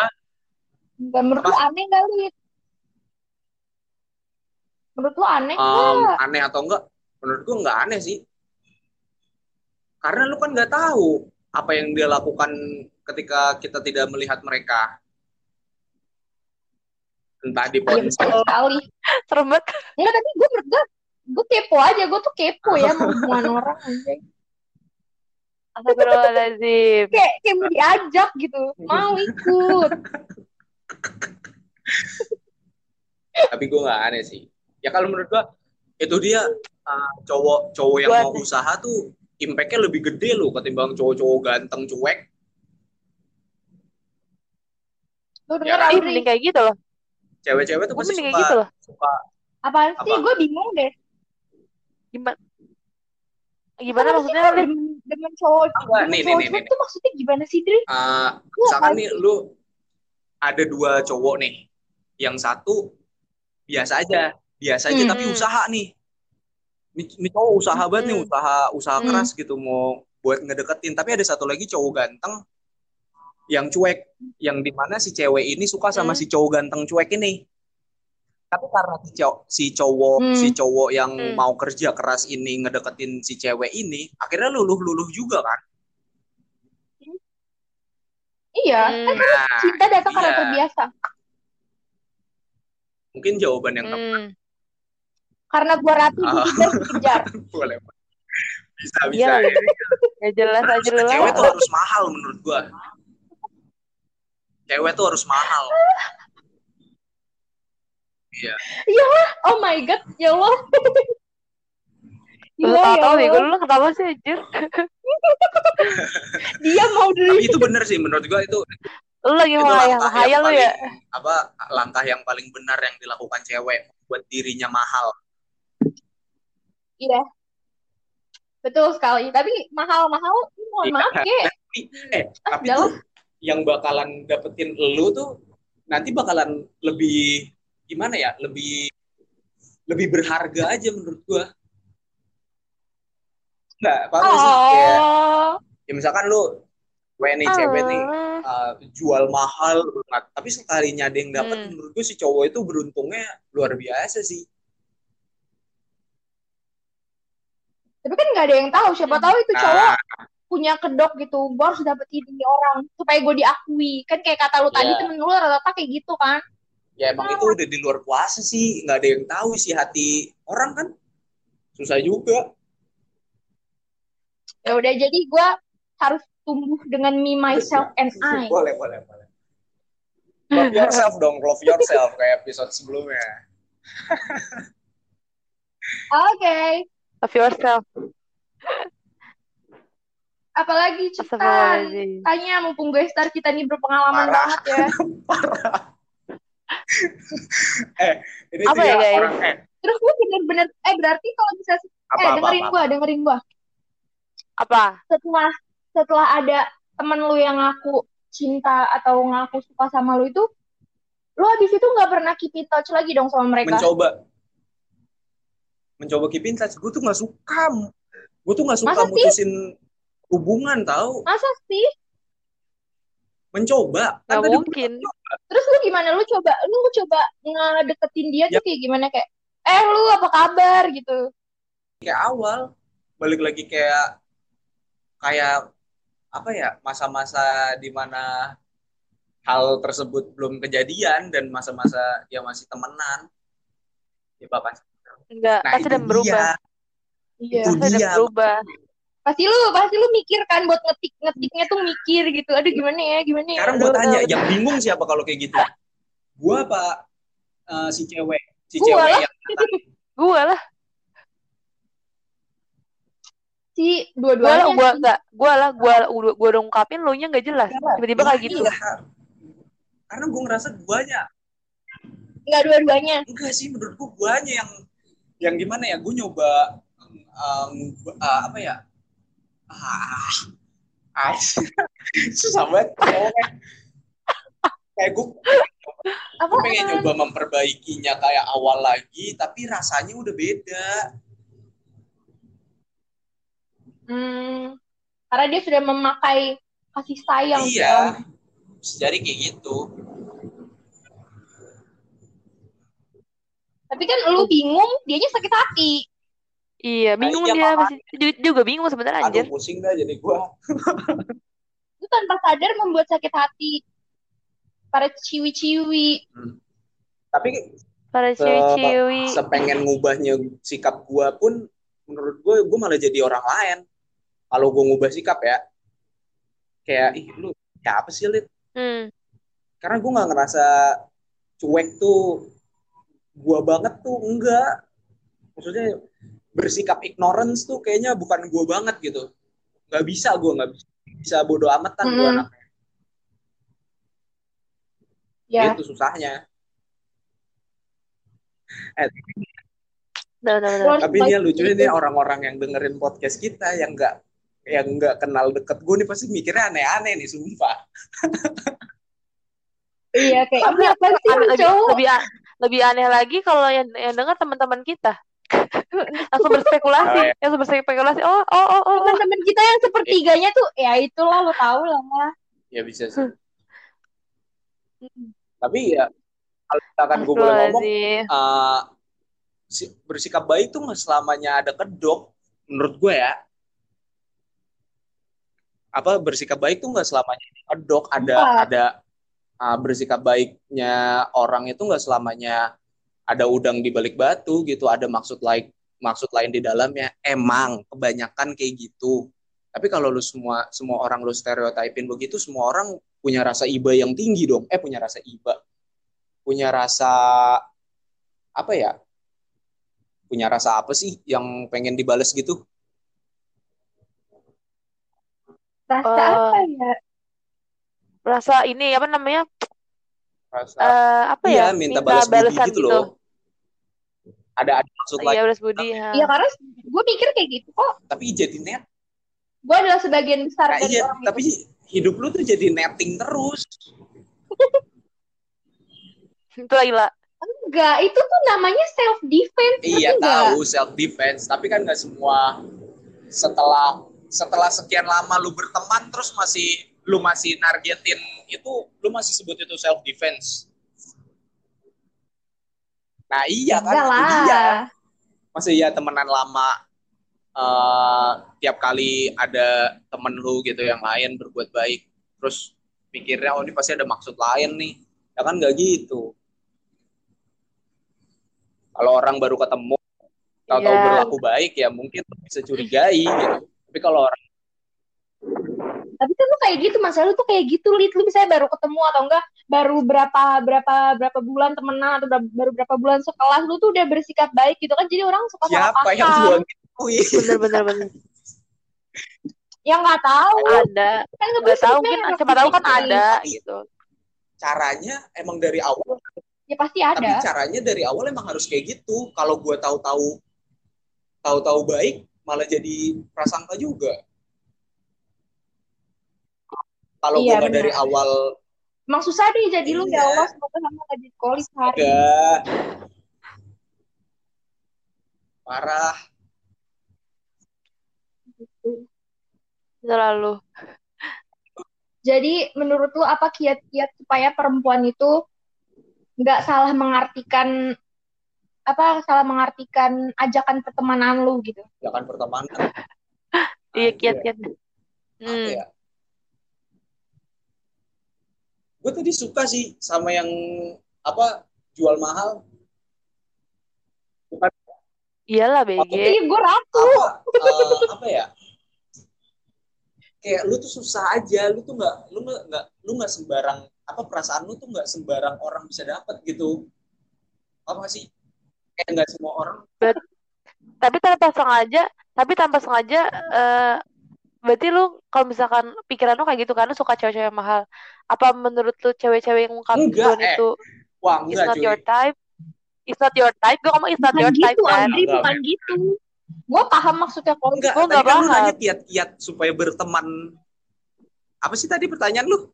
Dan menurut lu aneh gak, Lid? Menurut lu aneh em, nggak? aneh atau enggak? Menurut gua nggak aneh sih. Karena lu kan nggak tahu apa yang dia lakukan ketika kita tidak melihat mereka. Entah di Iya, ponsel, sekali. serem banget Enggak, tapi gue menurut gue, gue kepo aja. Gue tuh kepo ya hubungan orang anjay. Astagfirullahaladzim Kayak, kayak mau diajak gitu. Mau ikut. tapi gua nggak aneh sih. Ya kalau menurut gua itu dia uh, cowok cowok yang Gua mau aneh. usaha tuh impact-nya lebih gede loh ketimbang cowok-cowok ganteng cuek. Lu Ya, denger Audrey. mending kayak gitu loh Cewek-cewek tuh pasti suka kayak gitu loh suka Apaan sih? Apa? Gue bingung deh. gimana gimana Apa maksudnya demen, demen cowok, demen nih, cowok nih, nih, tuh maksudnya gimana sih, Dri? uh, misalkan nih lu ada dua cowok nih yang satu biasa aja biasa aja Hmm. tapi usaha nih ini, ini cowok usaha banget nih Hmm. usaha usaha Hmm. keras gitu mau buat ngedeketin tapi ada satu lagi cowok ganteng yang cuek yang di mana si cewek ini suka sama Hmm. si cowok ganteng cuek ini tapi karena si cowok si cowok Hmm. si cowok yang Hmm. mau kerja keras ini ngedeketin si cewek ini akhirnya luluh luluh juga kan Iya, Hmm. kan nah cinta datang karena iya. terbiasa. mungkin jawaban yang tepat Hmm. Karena gua ratu Ah. dikejar boleh bisa bisa Iya, ya. ya jelas aja cewek tuh harus mahal menurut gua cewek tuh harus mahal iya Oh my god, ya Allah. Gila, ya tahu nih, gue Allah. lu ketawa sih anjir. Dia mau tapi dari itu bener sih menurut gua itu Lu lagi itu menghayal langkah hayal yang lu ya. apa langkah yang paling benar yang dilakukan cewek buat dirinya mahal Iya. betul sekali tapi mahal-mahal mohon Iya. maaf ya Tapi, eh Ah, tapi tuh yang bakalan dapetin lu tuh nanti bakalan lebih gimana ya? Lebih lebih berharga aja menurut gua. Nggak nggak sih kayak oh ya misalkan lu cewek nih cewek nih uh, jual mahal tapi sekalinya ada yang dapat Hmm. menurut gue si cowok itu beruntungnya luar biasa sih. Tapi kan nggak ada yang tahu siapa Hmm. tahu itu cowok. Nah punya kedok gitu gue harus dapetin ini orang supaya gue diakui. Kan kayak kata lu tadi Iya. temen lu rata-rata kayak gitu kan. Ya emang itu udah di luar kuasa sih nggak ada yang tahu sih hati orang kan. Susah juga. Ya udah jadi gue harus tumbuh dengan me myself and I. Boleh boleh boleh. Love yourself dong love yourself kayak episode sebelumnya. Oke. Love yourself. Apalagi Citan Astagfirullahaladzim. tanya mumpung gue star kita nih berpengalaman Parah. banget ya parah eh ini Apa ya, guys? orang eh terus lu bener-bener eh berarti kalau bisa apa eh apa dengerin gue dengerin gue Apa? setelah setelah ada temen lu yang ngaku cinta atau ngaku suka sama lu itu lu habis itu nggak pernah keep in touch lagi dong sama mereka mencoba mencoba keep in touch gue tuh nggak suka gue tuh nggak suka Masa sih? Hubungan tahu? Masa sih? Mencoba. Kan tadi mungkin. terus lu gimana? Lu coba lu coba ngedeketin dia Ya. tuh kayak gimana? Kayak eh lu apa kabar? gitu. Kayak awal balik lagi kayak kayak apa ya masa-masa di mana hal tersebut belum kejadian dan masa-masa dia masih temenan. Ya bapak. Enggak, nah pasti udah berubah. iya Pasti udah berubah. Pasti lu pasti lu mikir kan buat ngetik ngetiknya tuh mikir gitu aduh gimana ya gimana ya sekarang gue tanya aduh. yang bingung siapa kalau kayak gitu gue apa eh, si cewek si Gua cewek lah. yang Gue lah, si gue lah, dua-duanya gue sih. enggak, gue lah, gue gue gue udah ungkapin, lu nya nggak jelas. Tiba-tiba kayak gitu. Iya. karena gue ngerasa guanya nggak dua-duanya enggak sih menurut gue guanya yang yang gimana ya gue nyoba um, uh, apa ya ah, ah. Susah banget. Kayak gue apa gue pengen nyoba memperbaikinya kayak awal lagi tapi rasanya udah beda. Hmm, karena dia sudah memakai kasih sayang iya. jadi kayak gitu. Tapi kan lu bingung dianya sakit hati Iya, bingung iya, dia masih ju- juga bingung sebenarnya aduh anjir. pusing dah jadi gue itu tanpa sadar membuat sakit hati. Para ciwi-ciwi. Tapi Para se- ciwi-ciwi. sepengen ngubahnya sikap gue pun menurut gue gue malah jadi orang lain. Kalau gue ngubah sikap ya kayak ih lu ya apa sih Lid? Hmm. karena gue nggak ngerasa cuek tuh. Gue banget tuh enggak. Maksudnya bersikap ignorance tuh kayaknya bukan gue banget gitu. Nggak bisa gue nggak bisa, bisa bodo amatan gue Mm-mm. anaknya. Ya. Itu susahnya. Eh, benar, benar. Terus tapi ini yang baik lucu itu. ini orang-orang yang dengerin podcast kita yang nggak yang nggak kenal deket gue nih pasti mikirnya aneh-aneh nih sumpah. Iya kayak apa sih lu lebih, lebih lebih aneh lagi kalau yang yang dengar teman-teman kita langsung berspekulasi, Oh, langsung berspekulasi. Oh, oh, oh, oh, teman-teman kita yang sepertiganya tuh ya itulah lo tau lah ya bisa sih. Tapi ya kalau misalkan gue boleh ngomong eh, si- bersikap baik tuh nggak selamanya ada kedok menurut gue ya. Apa bersikap baik tuh nggak selamanya ada kedok ada ada uh, bersikap baiknya orang itu nggak selamanya ada udang di balik batu gitu ada maksud lain maksud lain di dalamnya. Emang kebanyakan kayak gitu. Tapi kalau lu semua semua orang lu stereotipin begitu semua orang punya rasa iba yang tinggi dong. Eh punya rasa iba. Punya rasa apa ya? Punya rasa apa sih yang pengen dibales gitu? Rasa Oh. apa ya? Rasa ini apa namanya? rasa Eh, apa iya ya? minta, balas budi balasan gitu. loh ada ada maksud lain Iya, beres budi. Iya karena gue pikir kayak gitu kok. tapi jadi net Gue adalah sebagian besar nah, dari iya orang tapi hidup lu tuh jadi netting terus Itu lagi lah. Enggak, itu tuh namanya self defense. iya tahu self defense tapi kan nggak semua setelah setelah sekian lama lu berteman terus masih lu masih nargetin itu lu masih sebut itu self defense nah iya kan Enggak itu lah. dia masa iya temenan lama eh tiap kali ada temen lu gitu yang lain berbuat baik terus pikirnya oh ini pasti ada maksud lain nih ya kan nggak gitu kalau orang baru ketemu tahu-tahu Iya. berlaku baik ya mungkin bisa curigai gitu tapi kalau orang Tapi kan lu kayak gitu, masalah lu tuh kayak gitu, Lit. Lu misalnya baru ketemu atau enggak baru berapa berapa berapa bulan temenan atau berapa, baru berapa bulan sekelas lu tuh udah bersikap baik gitu kan. Jadi orang suka salah siapa yang paham. gua gituin Bener bener bener. Yang nggak tahu Ada. kan Nggak tahu mungkin siapa tahu kan ada Tapi- gitu. caranya emang dari awal Ya pasti tapi ada. caranya dari awal emang harus kayak gitu kalau gua tahu-tahu tahu-tahu baik malah jadi prasangka juga kalau Iya, gua nggak dari awal Emang susah deh jadi lu ya Iya. Allah semoga sama gak jadi kolis hari. enggak parah Selalu. Jadi menurut lu apa kiat-kiat supaya perempuan itu nggak salah mengartikan apa salah mengartikan ajakan pertemanan lu gitu? ya kan pertemanan Iya kiat-kiat. apa Hmm. ya gue tadi suka sih sama yang apa jual mahal. Bukan. Iyalah BG. Iya gue ratu. apa eh, apa ya? Kayak lu tuh susah aja lu tuh nggak lu nggak lu nggak sembarang apa perasaan lu tuh nggak sembarang orang bisa dapat gitu. Apa sih? Kayak nggak semua orang. Tapi tanpa sengaja, tapi tanpa sengaja eh berarti lu kalau misalkan pikiran lu kayak gitu karena suka cewek-cewek yang mahal. Apa menurut lu cewek-cewek yang ngungkapin eh. itu wah is enggak not cuy your type? It's not your type. Gue ngomong it's not Bukan your type gitu, kan. Andri, Enggak, bukan gitu. Gue paham maksudnya kalau enggak Gua tadi nggak kan lu paham. nanya kiat-kiat supaya berteman apa sih tadi pertanyaan lu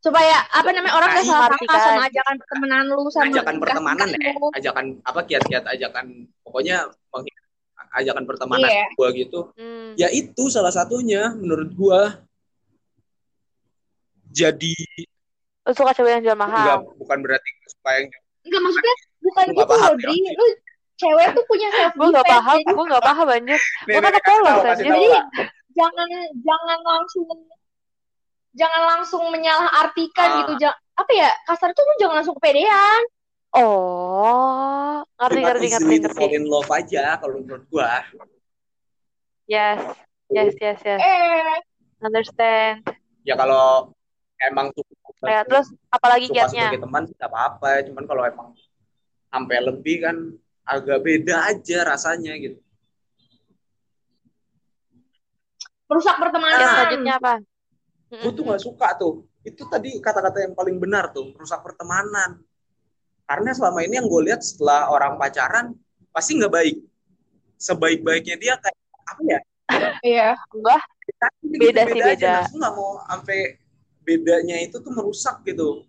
supaya apa namanya orang Nah, gak salah sangka sama ajakan pertemanan lu sama ajakan pertemanan ya ajakan apa kiat-kiat ajakan pokoknya meng- ajakan pertemanan Iya. gua gitu Hmm. ya itu salah satunya menurut gua jadi Lu suka cewek yang jual enggak mahal. bukan berarti supaya yang Enggak maksudnya bukan Lu gitu loh, ya, Dri. Lu cewek tuh punya self Gue gak defense. paham, gue gak paham anjir. Nih, kan kasih polos, anjir. Jadi jangan jangan langsung jangan langsung menyalahartikan Ah. gitu. Ja- apa ya? Kasar tuh lu jangan langsung kepedean. Oh, ngerti, ngerti, ngerti, ngerti. fall in love aja kalau menurut gua Yes, yes, yes, yes. Eh, Understand. ya kalau emang suka Ya, terus apalagi kiatnya? sebagai teman sih nggak apa-apa cuman kalau emang sampai lebih kan agak beda aja rasanya gitu merusak pertemanan. selanjutnya apa? gue tuh nggak suka tuh itu tadi kata-kata yang paling benar tuh rusak pertemanan karena selama ini yang gue lihat setelah orang pacaran pasti nggak baik sebaik-baiknya dia kayak apa ya Iya. Enggak, Gitu, Beda sih, aja. beda. Nah, aku nggak mau sampai bedanya itu tuh merusak gitu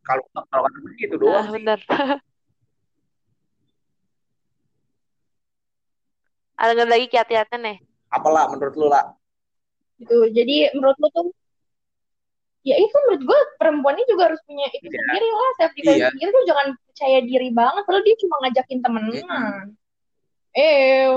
kalau kalau gue gitu doang ah, bener. Ada lagi kiat-kiatnya nih? apalah menurut lu lah Gitu. Jadi menurut lu tuh ya itu menurut gue perempuan ini juga harus punya itu Iya. sendiri lah self defense Iya. sendiri tuh jangan percaya diri banget padahal dia cuma ngajakin temenan. Eh,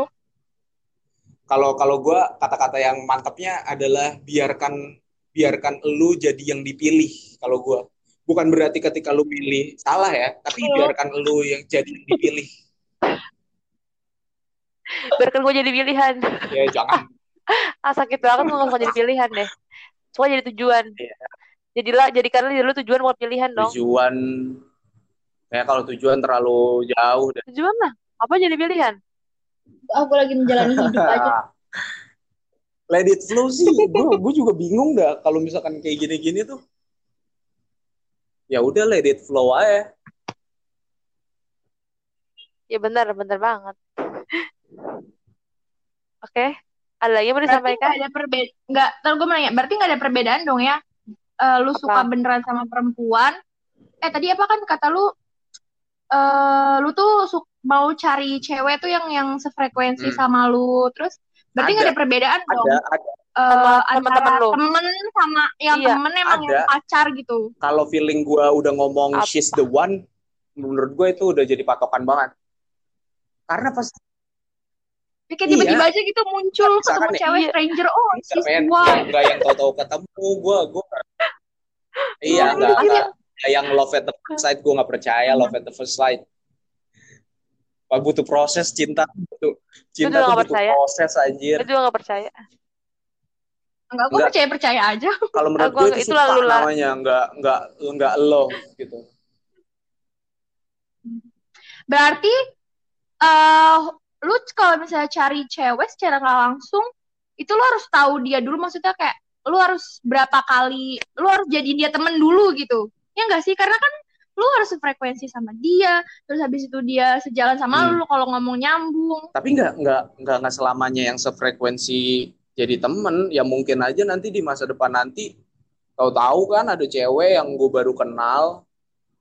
kalau kalau gue kata-kata yang mantapnya adalah biarkan biarkan lu jadi yang dipilih kalau gue bukan berarti ketika lu pilih salah ya tapi Hmm. biarkan lu yang jadi yang dipilih Biarkan gue jadi pilihan. ya jangan Ah, sakit banget lu gak jadi pilihan deh. Suka jadi tujuan. Iya. Jadilah, jadikanlah diri lu tujuan bukan pilihan dong. tujuan ya kalau tujuan terlalu jauh dan Tujuan lah. Apa jadi pilihan? gue lagi menjalani hidup aja. let it flow sih gue gue juga bingung dah kalau misalkan kayak gini-gini tuh ya udah let it flow aja Ya benar, benar banget. Oke, ada lagi yang mau disampaikan? nggak ada perbedaan, nggak, ntar gue mau nanya, berarti nggak ada perbedaan dong ya? Eh, lu Apa? suka beneran sama perempuan? Eh tadi apa kan kata lu? eh lu tuh su- mau cari cewek tuh yang yang sefrekuensi Hmm. sama lu, terus berarti nggak Ada. ada perbedaan dong? ada ada Eh, Sama antara lu. temen sama yang Iya, temen emang ada. yang pacar gitu. kalau feeling gue udah ngomong Apa? she's the one menurut gue itu udah jadi patokan banget karena pas Tapi kayak tiba-tiba Iya. aja gitu muncul Misalkan ketemu nih, cewek iya. stranger, oh she's one. enggak yang tahu-tahu ketemu gue gue iya Oh, enggak iya. enggak yang love at the first sight gue nggak percaya love at the first sight Wah, butuh proses cinta butuh cinta tuh butuh percaya. proses anjir Gue juga gak percaya. Enggak, gue Enggak. percaya-percaya aja. kalau menurut gue itu itulah suka lu lah. namanya enggak enggak enggak lo gitu Berarti eh lu kalau misalnya cari cewek secara nggak langsung, itu lu harus tahu dia dulu maksudnya kayak lu harus berapa kali, lu harus jadi dia temen dulu gitu. Ya enggak sih? Karena kan lu harus sefrekuensi sama dia, terus habis itu dia sejalan sama Hmm. lu kalau ngomong nyambung. tapi nggak nggak nggak nggak selamanya yang sefrekuensi jadi temen ya mungkin aja nanti di masa depan nanti tahu-tahu kan ada cewek yang gue baru kenal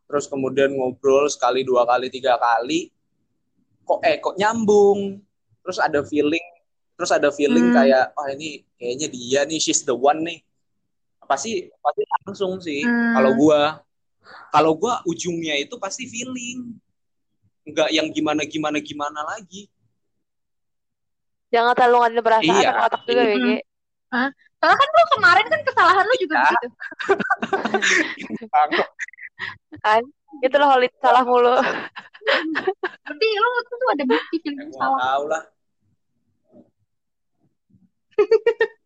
terus kemudian ngobrol sekali dua kali tiga kali kok eh kok nyambung terus ada feeling terus ada feeling Hmm. kayak oh ini kayaknya dia nih she's the one nih pasti pasti langsung sih Hmm. kalau gue kalau gue ujungnya itu pasti feeling nggak yang gimana gimana gimana lagi Jangan terlalu ngadain perasaan Iya. otak juga, Hmm. BG. Soalnya kan lu kemarin kan kesalahan lu juga Iya. begitu. Kan? Itu loh Holit salah mulu. Berarti lu tuh ada bukti Ya, gue salah. tahu lah.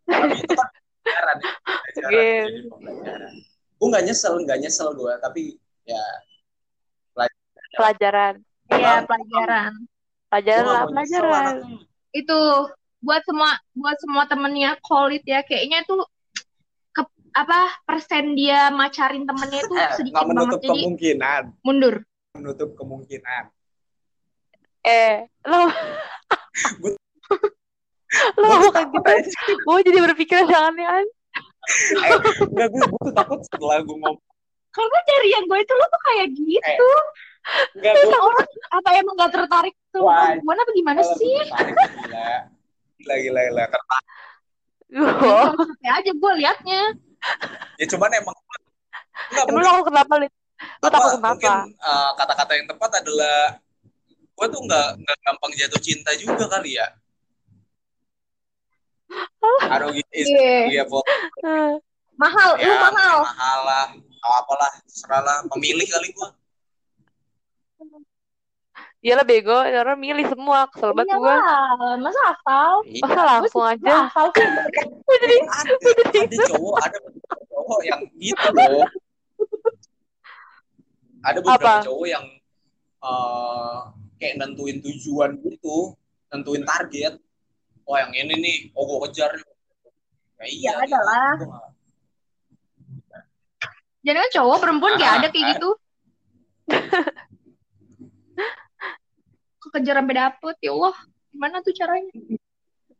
Tapi itu pembelajaran ya. Pembelajaran. Gue nggak nyesel, nggak nyesel gue, tapi ya Pelajaran. Iya, pelajaran. Pelajaran lah, pelajaran. itu buat semua buat semua temennya Kolit ya kayaknya tuh ke, apa persen dia macarin temennya itu Eh, sedikit nggak menutup banget jadi kemungkinan, mundur menutup kemungkinan. Eh, lo lo gitu. aja. Gue jadi berpikir jangan ya. Eh, nggak, gue, gue tuh takut setelah gue ngomong. karena dari yang gue itu lo tuh kayak gitu Nggak, gue orang apa emang gak tertarik tuh Wah. perempuan apa gimana sih tertarik, gila. Gila, gila, gila. Tertarik. Gue. Sampai aja gue liatnya Ya cuman emang Enggak, Emang lo kenapa, Lid? Lo takut kenapa? mungkin uh, kata-kata yang tepat adalah gue tuh nggak nggak gampang jatuh cinta juga kali ya. Aduh, is Iya. ya, Pol. Eh, mahal ya lu mahal mahal lah, atau apalah, terserah lah, pemilih kali gue. Iyalah bego, orang milih semua. Kesel banget gue. Iyalah, masa asal Masa langsung Gua aja. asal sih Gue jadi Ada, ada cowok, ada cowok yang gitu loh. Ada beberapa Apa? cowok yang uh, kayak nentuin tujuan gitu, nentuin target. Oh yang ini nih, oh gue kejar. nih. Ya iya. Ya, ada lah. Gua nggak- Jangan cowok perempuan kayak Ah, ada kayak ah. gitu. Kekejar sampai dapet, ya Allah. Gimana tuh caranya?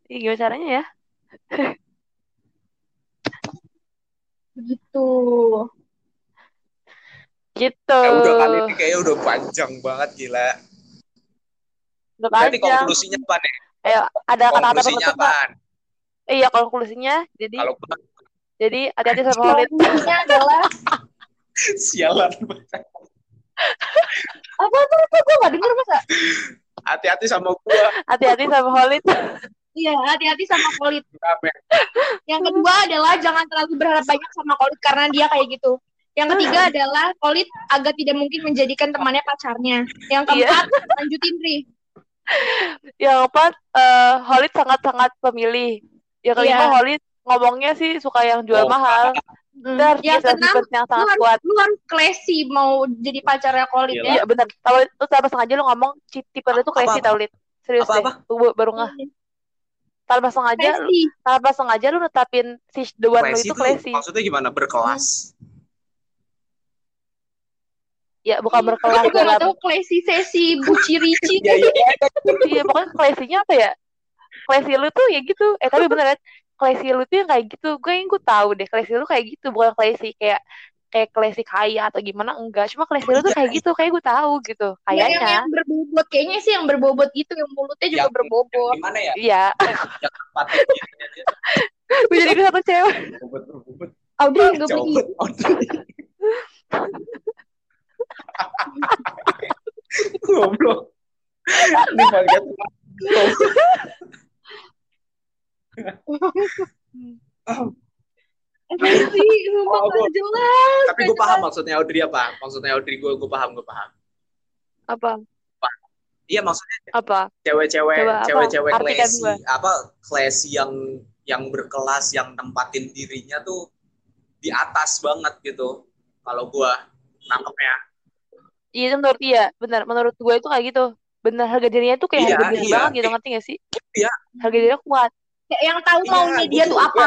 Ih, gimana caranya ya? Begitu. Gitu. Ya udah kali ini kayaknya udah panjang banget gila. Udah Jadi panjang. konklusinya apa nih? Ayo, ada kata-kata penutup? Iya, konklusinya. Jadi, Kalau jadi hati-hati sama Holit. Konklusinya adalah sialan apa tuh apa gue gak denger masa? hati-hati sama gua. Hati-hati sama Holit. Iya, hati-hati sama kolit. Kenapa? Yang kedua adalah jangan terlalu berharap banyak sama kolit karena dia kayak gitu. Yang ketiga adalah kolit agak tidak mungkin menjadikan temannya pacarnya. Yang Iya. keempat, lanjutin Pri. Yang keempat, eh Holit sangat-sangat pemilih. Yang kelima, Iya. Holit ngomongnya sih suka yang jual Oh, mahal. Hmm. Benar, Yang keenam, defense yang lu sangat harus, kuat. lu harus classy mau jadi pacarnya kolit Gila. ya. Iya, benar. Kalau lu tanpa sengaja lu ngomong, tipe lu tuh Apa, apa? tau, Lit. Serius Apa, deh. apa? Lu baru nggak. Tanpa sengaja, lu, Classy. tanpa sengaja lu netapin si the one lu Classy itu tuh classy. maksudnya gimana? Berkelas. Ya bukan Gue berkelas juga gak dalam tahu classy sesi buci rici. ya, ya, iya pokoknya classy-nya apa ya? Classy lu tuh ya gitu. Eh tapi beneran classy lu tuh yang kayak gitu. Gue yang gue tahu deh classy lu kayak gitu. Bukan classy kayak kayak classy kaya atau gimana enggak. Cuma classy lu tuh kayak gitu. Kayak gue tahu gitu. Ya, yang, kayaknya. yang berbobot. Kayaknya sih yang berbobot gitu yang mulutnya juga Yang- berbobot. gimana ya? Iya. Yang gue jadi satu cewek. Bobot, bobot. Audrey gue pergi. Goblok. Ini podcast. Apa sih? Sumpah Oh, gak jelas. Tapi gue paham maksudnya Audrey apa? Maksudnya Audrey gue gue paham gue paham. apa Iya maksudnya apa cewek-cewek cewek-cewek classy apa classy yang yang berkelas yang tempatin dirinya tuh di atas banget gitu. Kalau gua nangkepnya. Iya itu menurut iya benar menurut gue itu kayak gitu benar harga dirinya tuh kayak Iya, harga diri iya. banget gitu ngerti gak sih Iya. harga dirinya kuat Kayak yang tahu Iya, maunya dia tuh apa.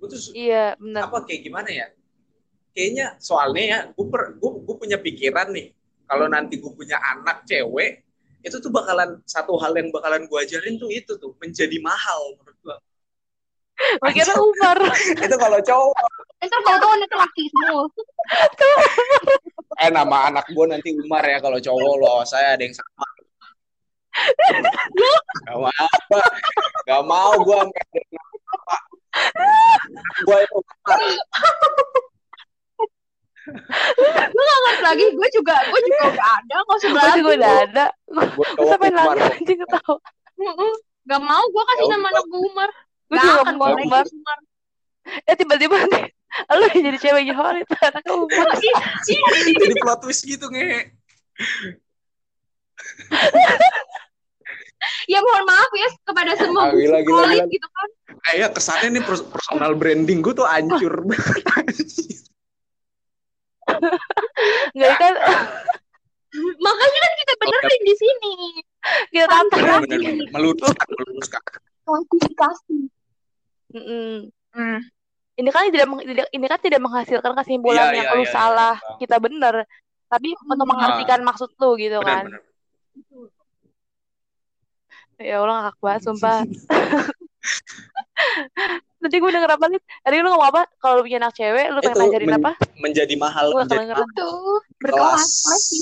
Gue tuh su- iya benar apa kayak gimana ya? Kayaknya soalnya ya, gue per, gue, gue punya pikiran nih. Kalau nanti gue punya anak cewek, itu tuh bakalan satu hal yang bakalan gue ajarin tuh itu tuh menjadi mahal menurut gue. mikirnya Umar itu kalau cowok, Ntar kalau tuh anak laki semua. eh nama anak gue nanti Umar ya kalau cowok loh, saya ada yang sama. Gak mau, gak mau gue nama Gue itu Umar. Banget lagi gue juga gue juga udah ada nggak usah gue berantem. juga udah ada Gue sampai nangis anjing ketawa. Gak mau gue kasih Ya nama anak gue Umar. gue Gak juga akan mau gue Umar. eh tiba-tiba nih lu yang jadi cewek Johor itu Jadi plot twist gitu nge. Ya mohon maaf ya kepada semua Ah, gila, gila, gila. gitu kan. Kayak kesannya nih pers- personal branding gue tuh hancur. nggak kan Makanya kan kita benerin di sini. kita tantang bener. Meluruskan, meluruskan. Klasifikasi. Mm-mm. Hmm. Ini kan tidak ini kan tidak menghasilkan kesimpulan Iya, yang iya, lu iya, salah. iya. kita bener. Tapi untuk mengartikan maksud lu gitu Bener, kan. bener. ya Allah ngakak banget sumpah. Nanti gue denger apa nih tadi lu ngomong apa? Kalau lu punya anak cewek lu pengen Itu ngajarin men- apa? Menjadi mahal, Gua menjadi mahal. Berkelas. Pasti.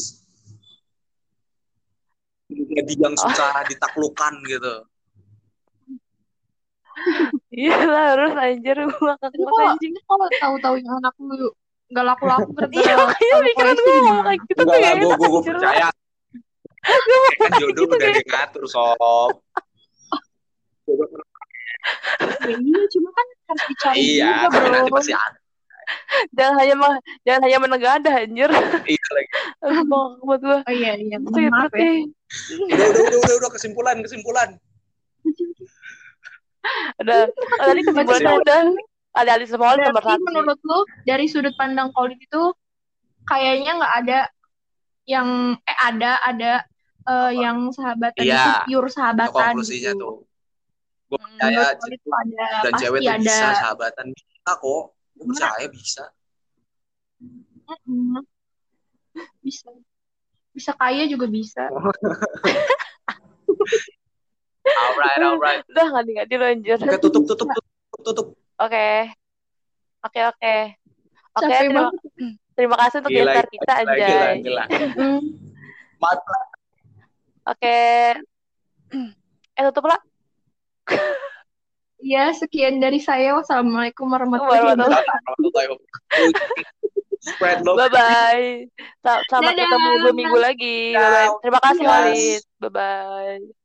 Menjadi yang susah ditaklukkan gitu. Iya lah harus anjir banget kok anjing kalau tahu-tahu yang anak lu nggak laku-laku iya gara-gara makanya pikiran gue ngomong kayak gitu tuh Enggak kayak gue gue anjir lah. percaya. kan jodoh udah ngatur sob. Ya, iya, cuma kan harus dicari Iya, juga tapi bro. nanti pasti ada. jangan hanya meng- jangan hanya menegadah anjir Iya lagi. Bang buat gue Oh iya iya, maaf ya. Udah, udah, udah, udah, udah, kesimpulan, kesimpulan. Udah oh, tadi kesimpulannya udah ada alis semua nomor Berarti satu menurut lu dari sudut pandang Colin itu kayaknya nggak ada yang eh ada ada eh, yang sahabatan Iya. itu pure Itu sahabatan konklusinya gitu. tuh. Gue Hmm, percaya ada dan cewek tuh ada. bisa sahabatan bisa kok. Gue percaya bisa. Bisa. Bisa kaya juga bisa. Alright, alright. udah nggak di nggak anjir Oke, tutup, tutup, tutup, tutup. Oke. Oke, oke. Oke, terima, terima kasih untuk Gila, kita, gila, Anjay. gila. Mm. Maaf, Oke. Eh, tutup lah. Ya, sekian dari saya. Wassalamualaikum warahmatullahi wabarakatuh. Spread love. Bye-bye. Sa- Selamat Dadah. ketemu dua minggu lagi. Bye-bye. Terima kasih, Yes. Walid. Bye-bye.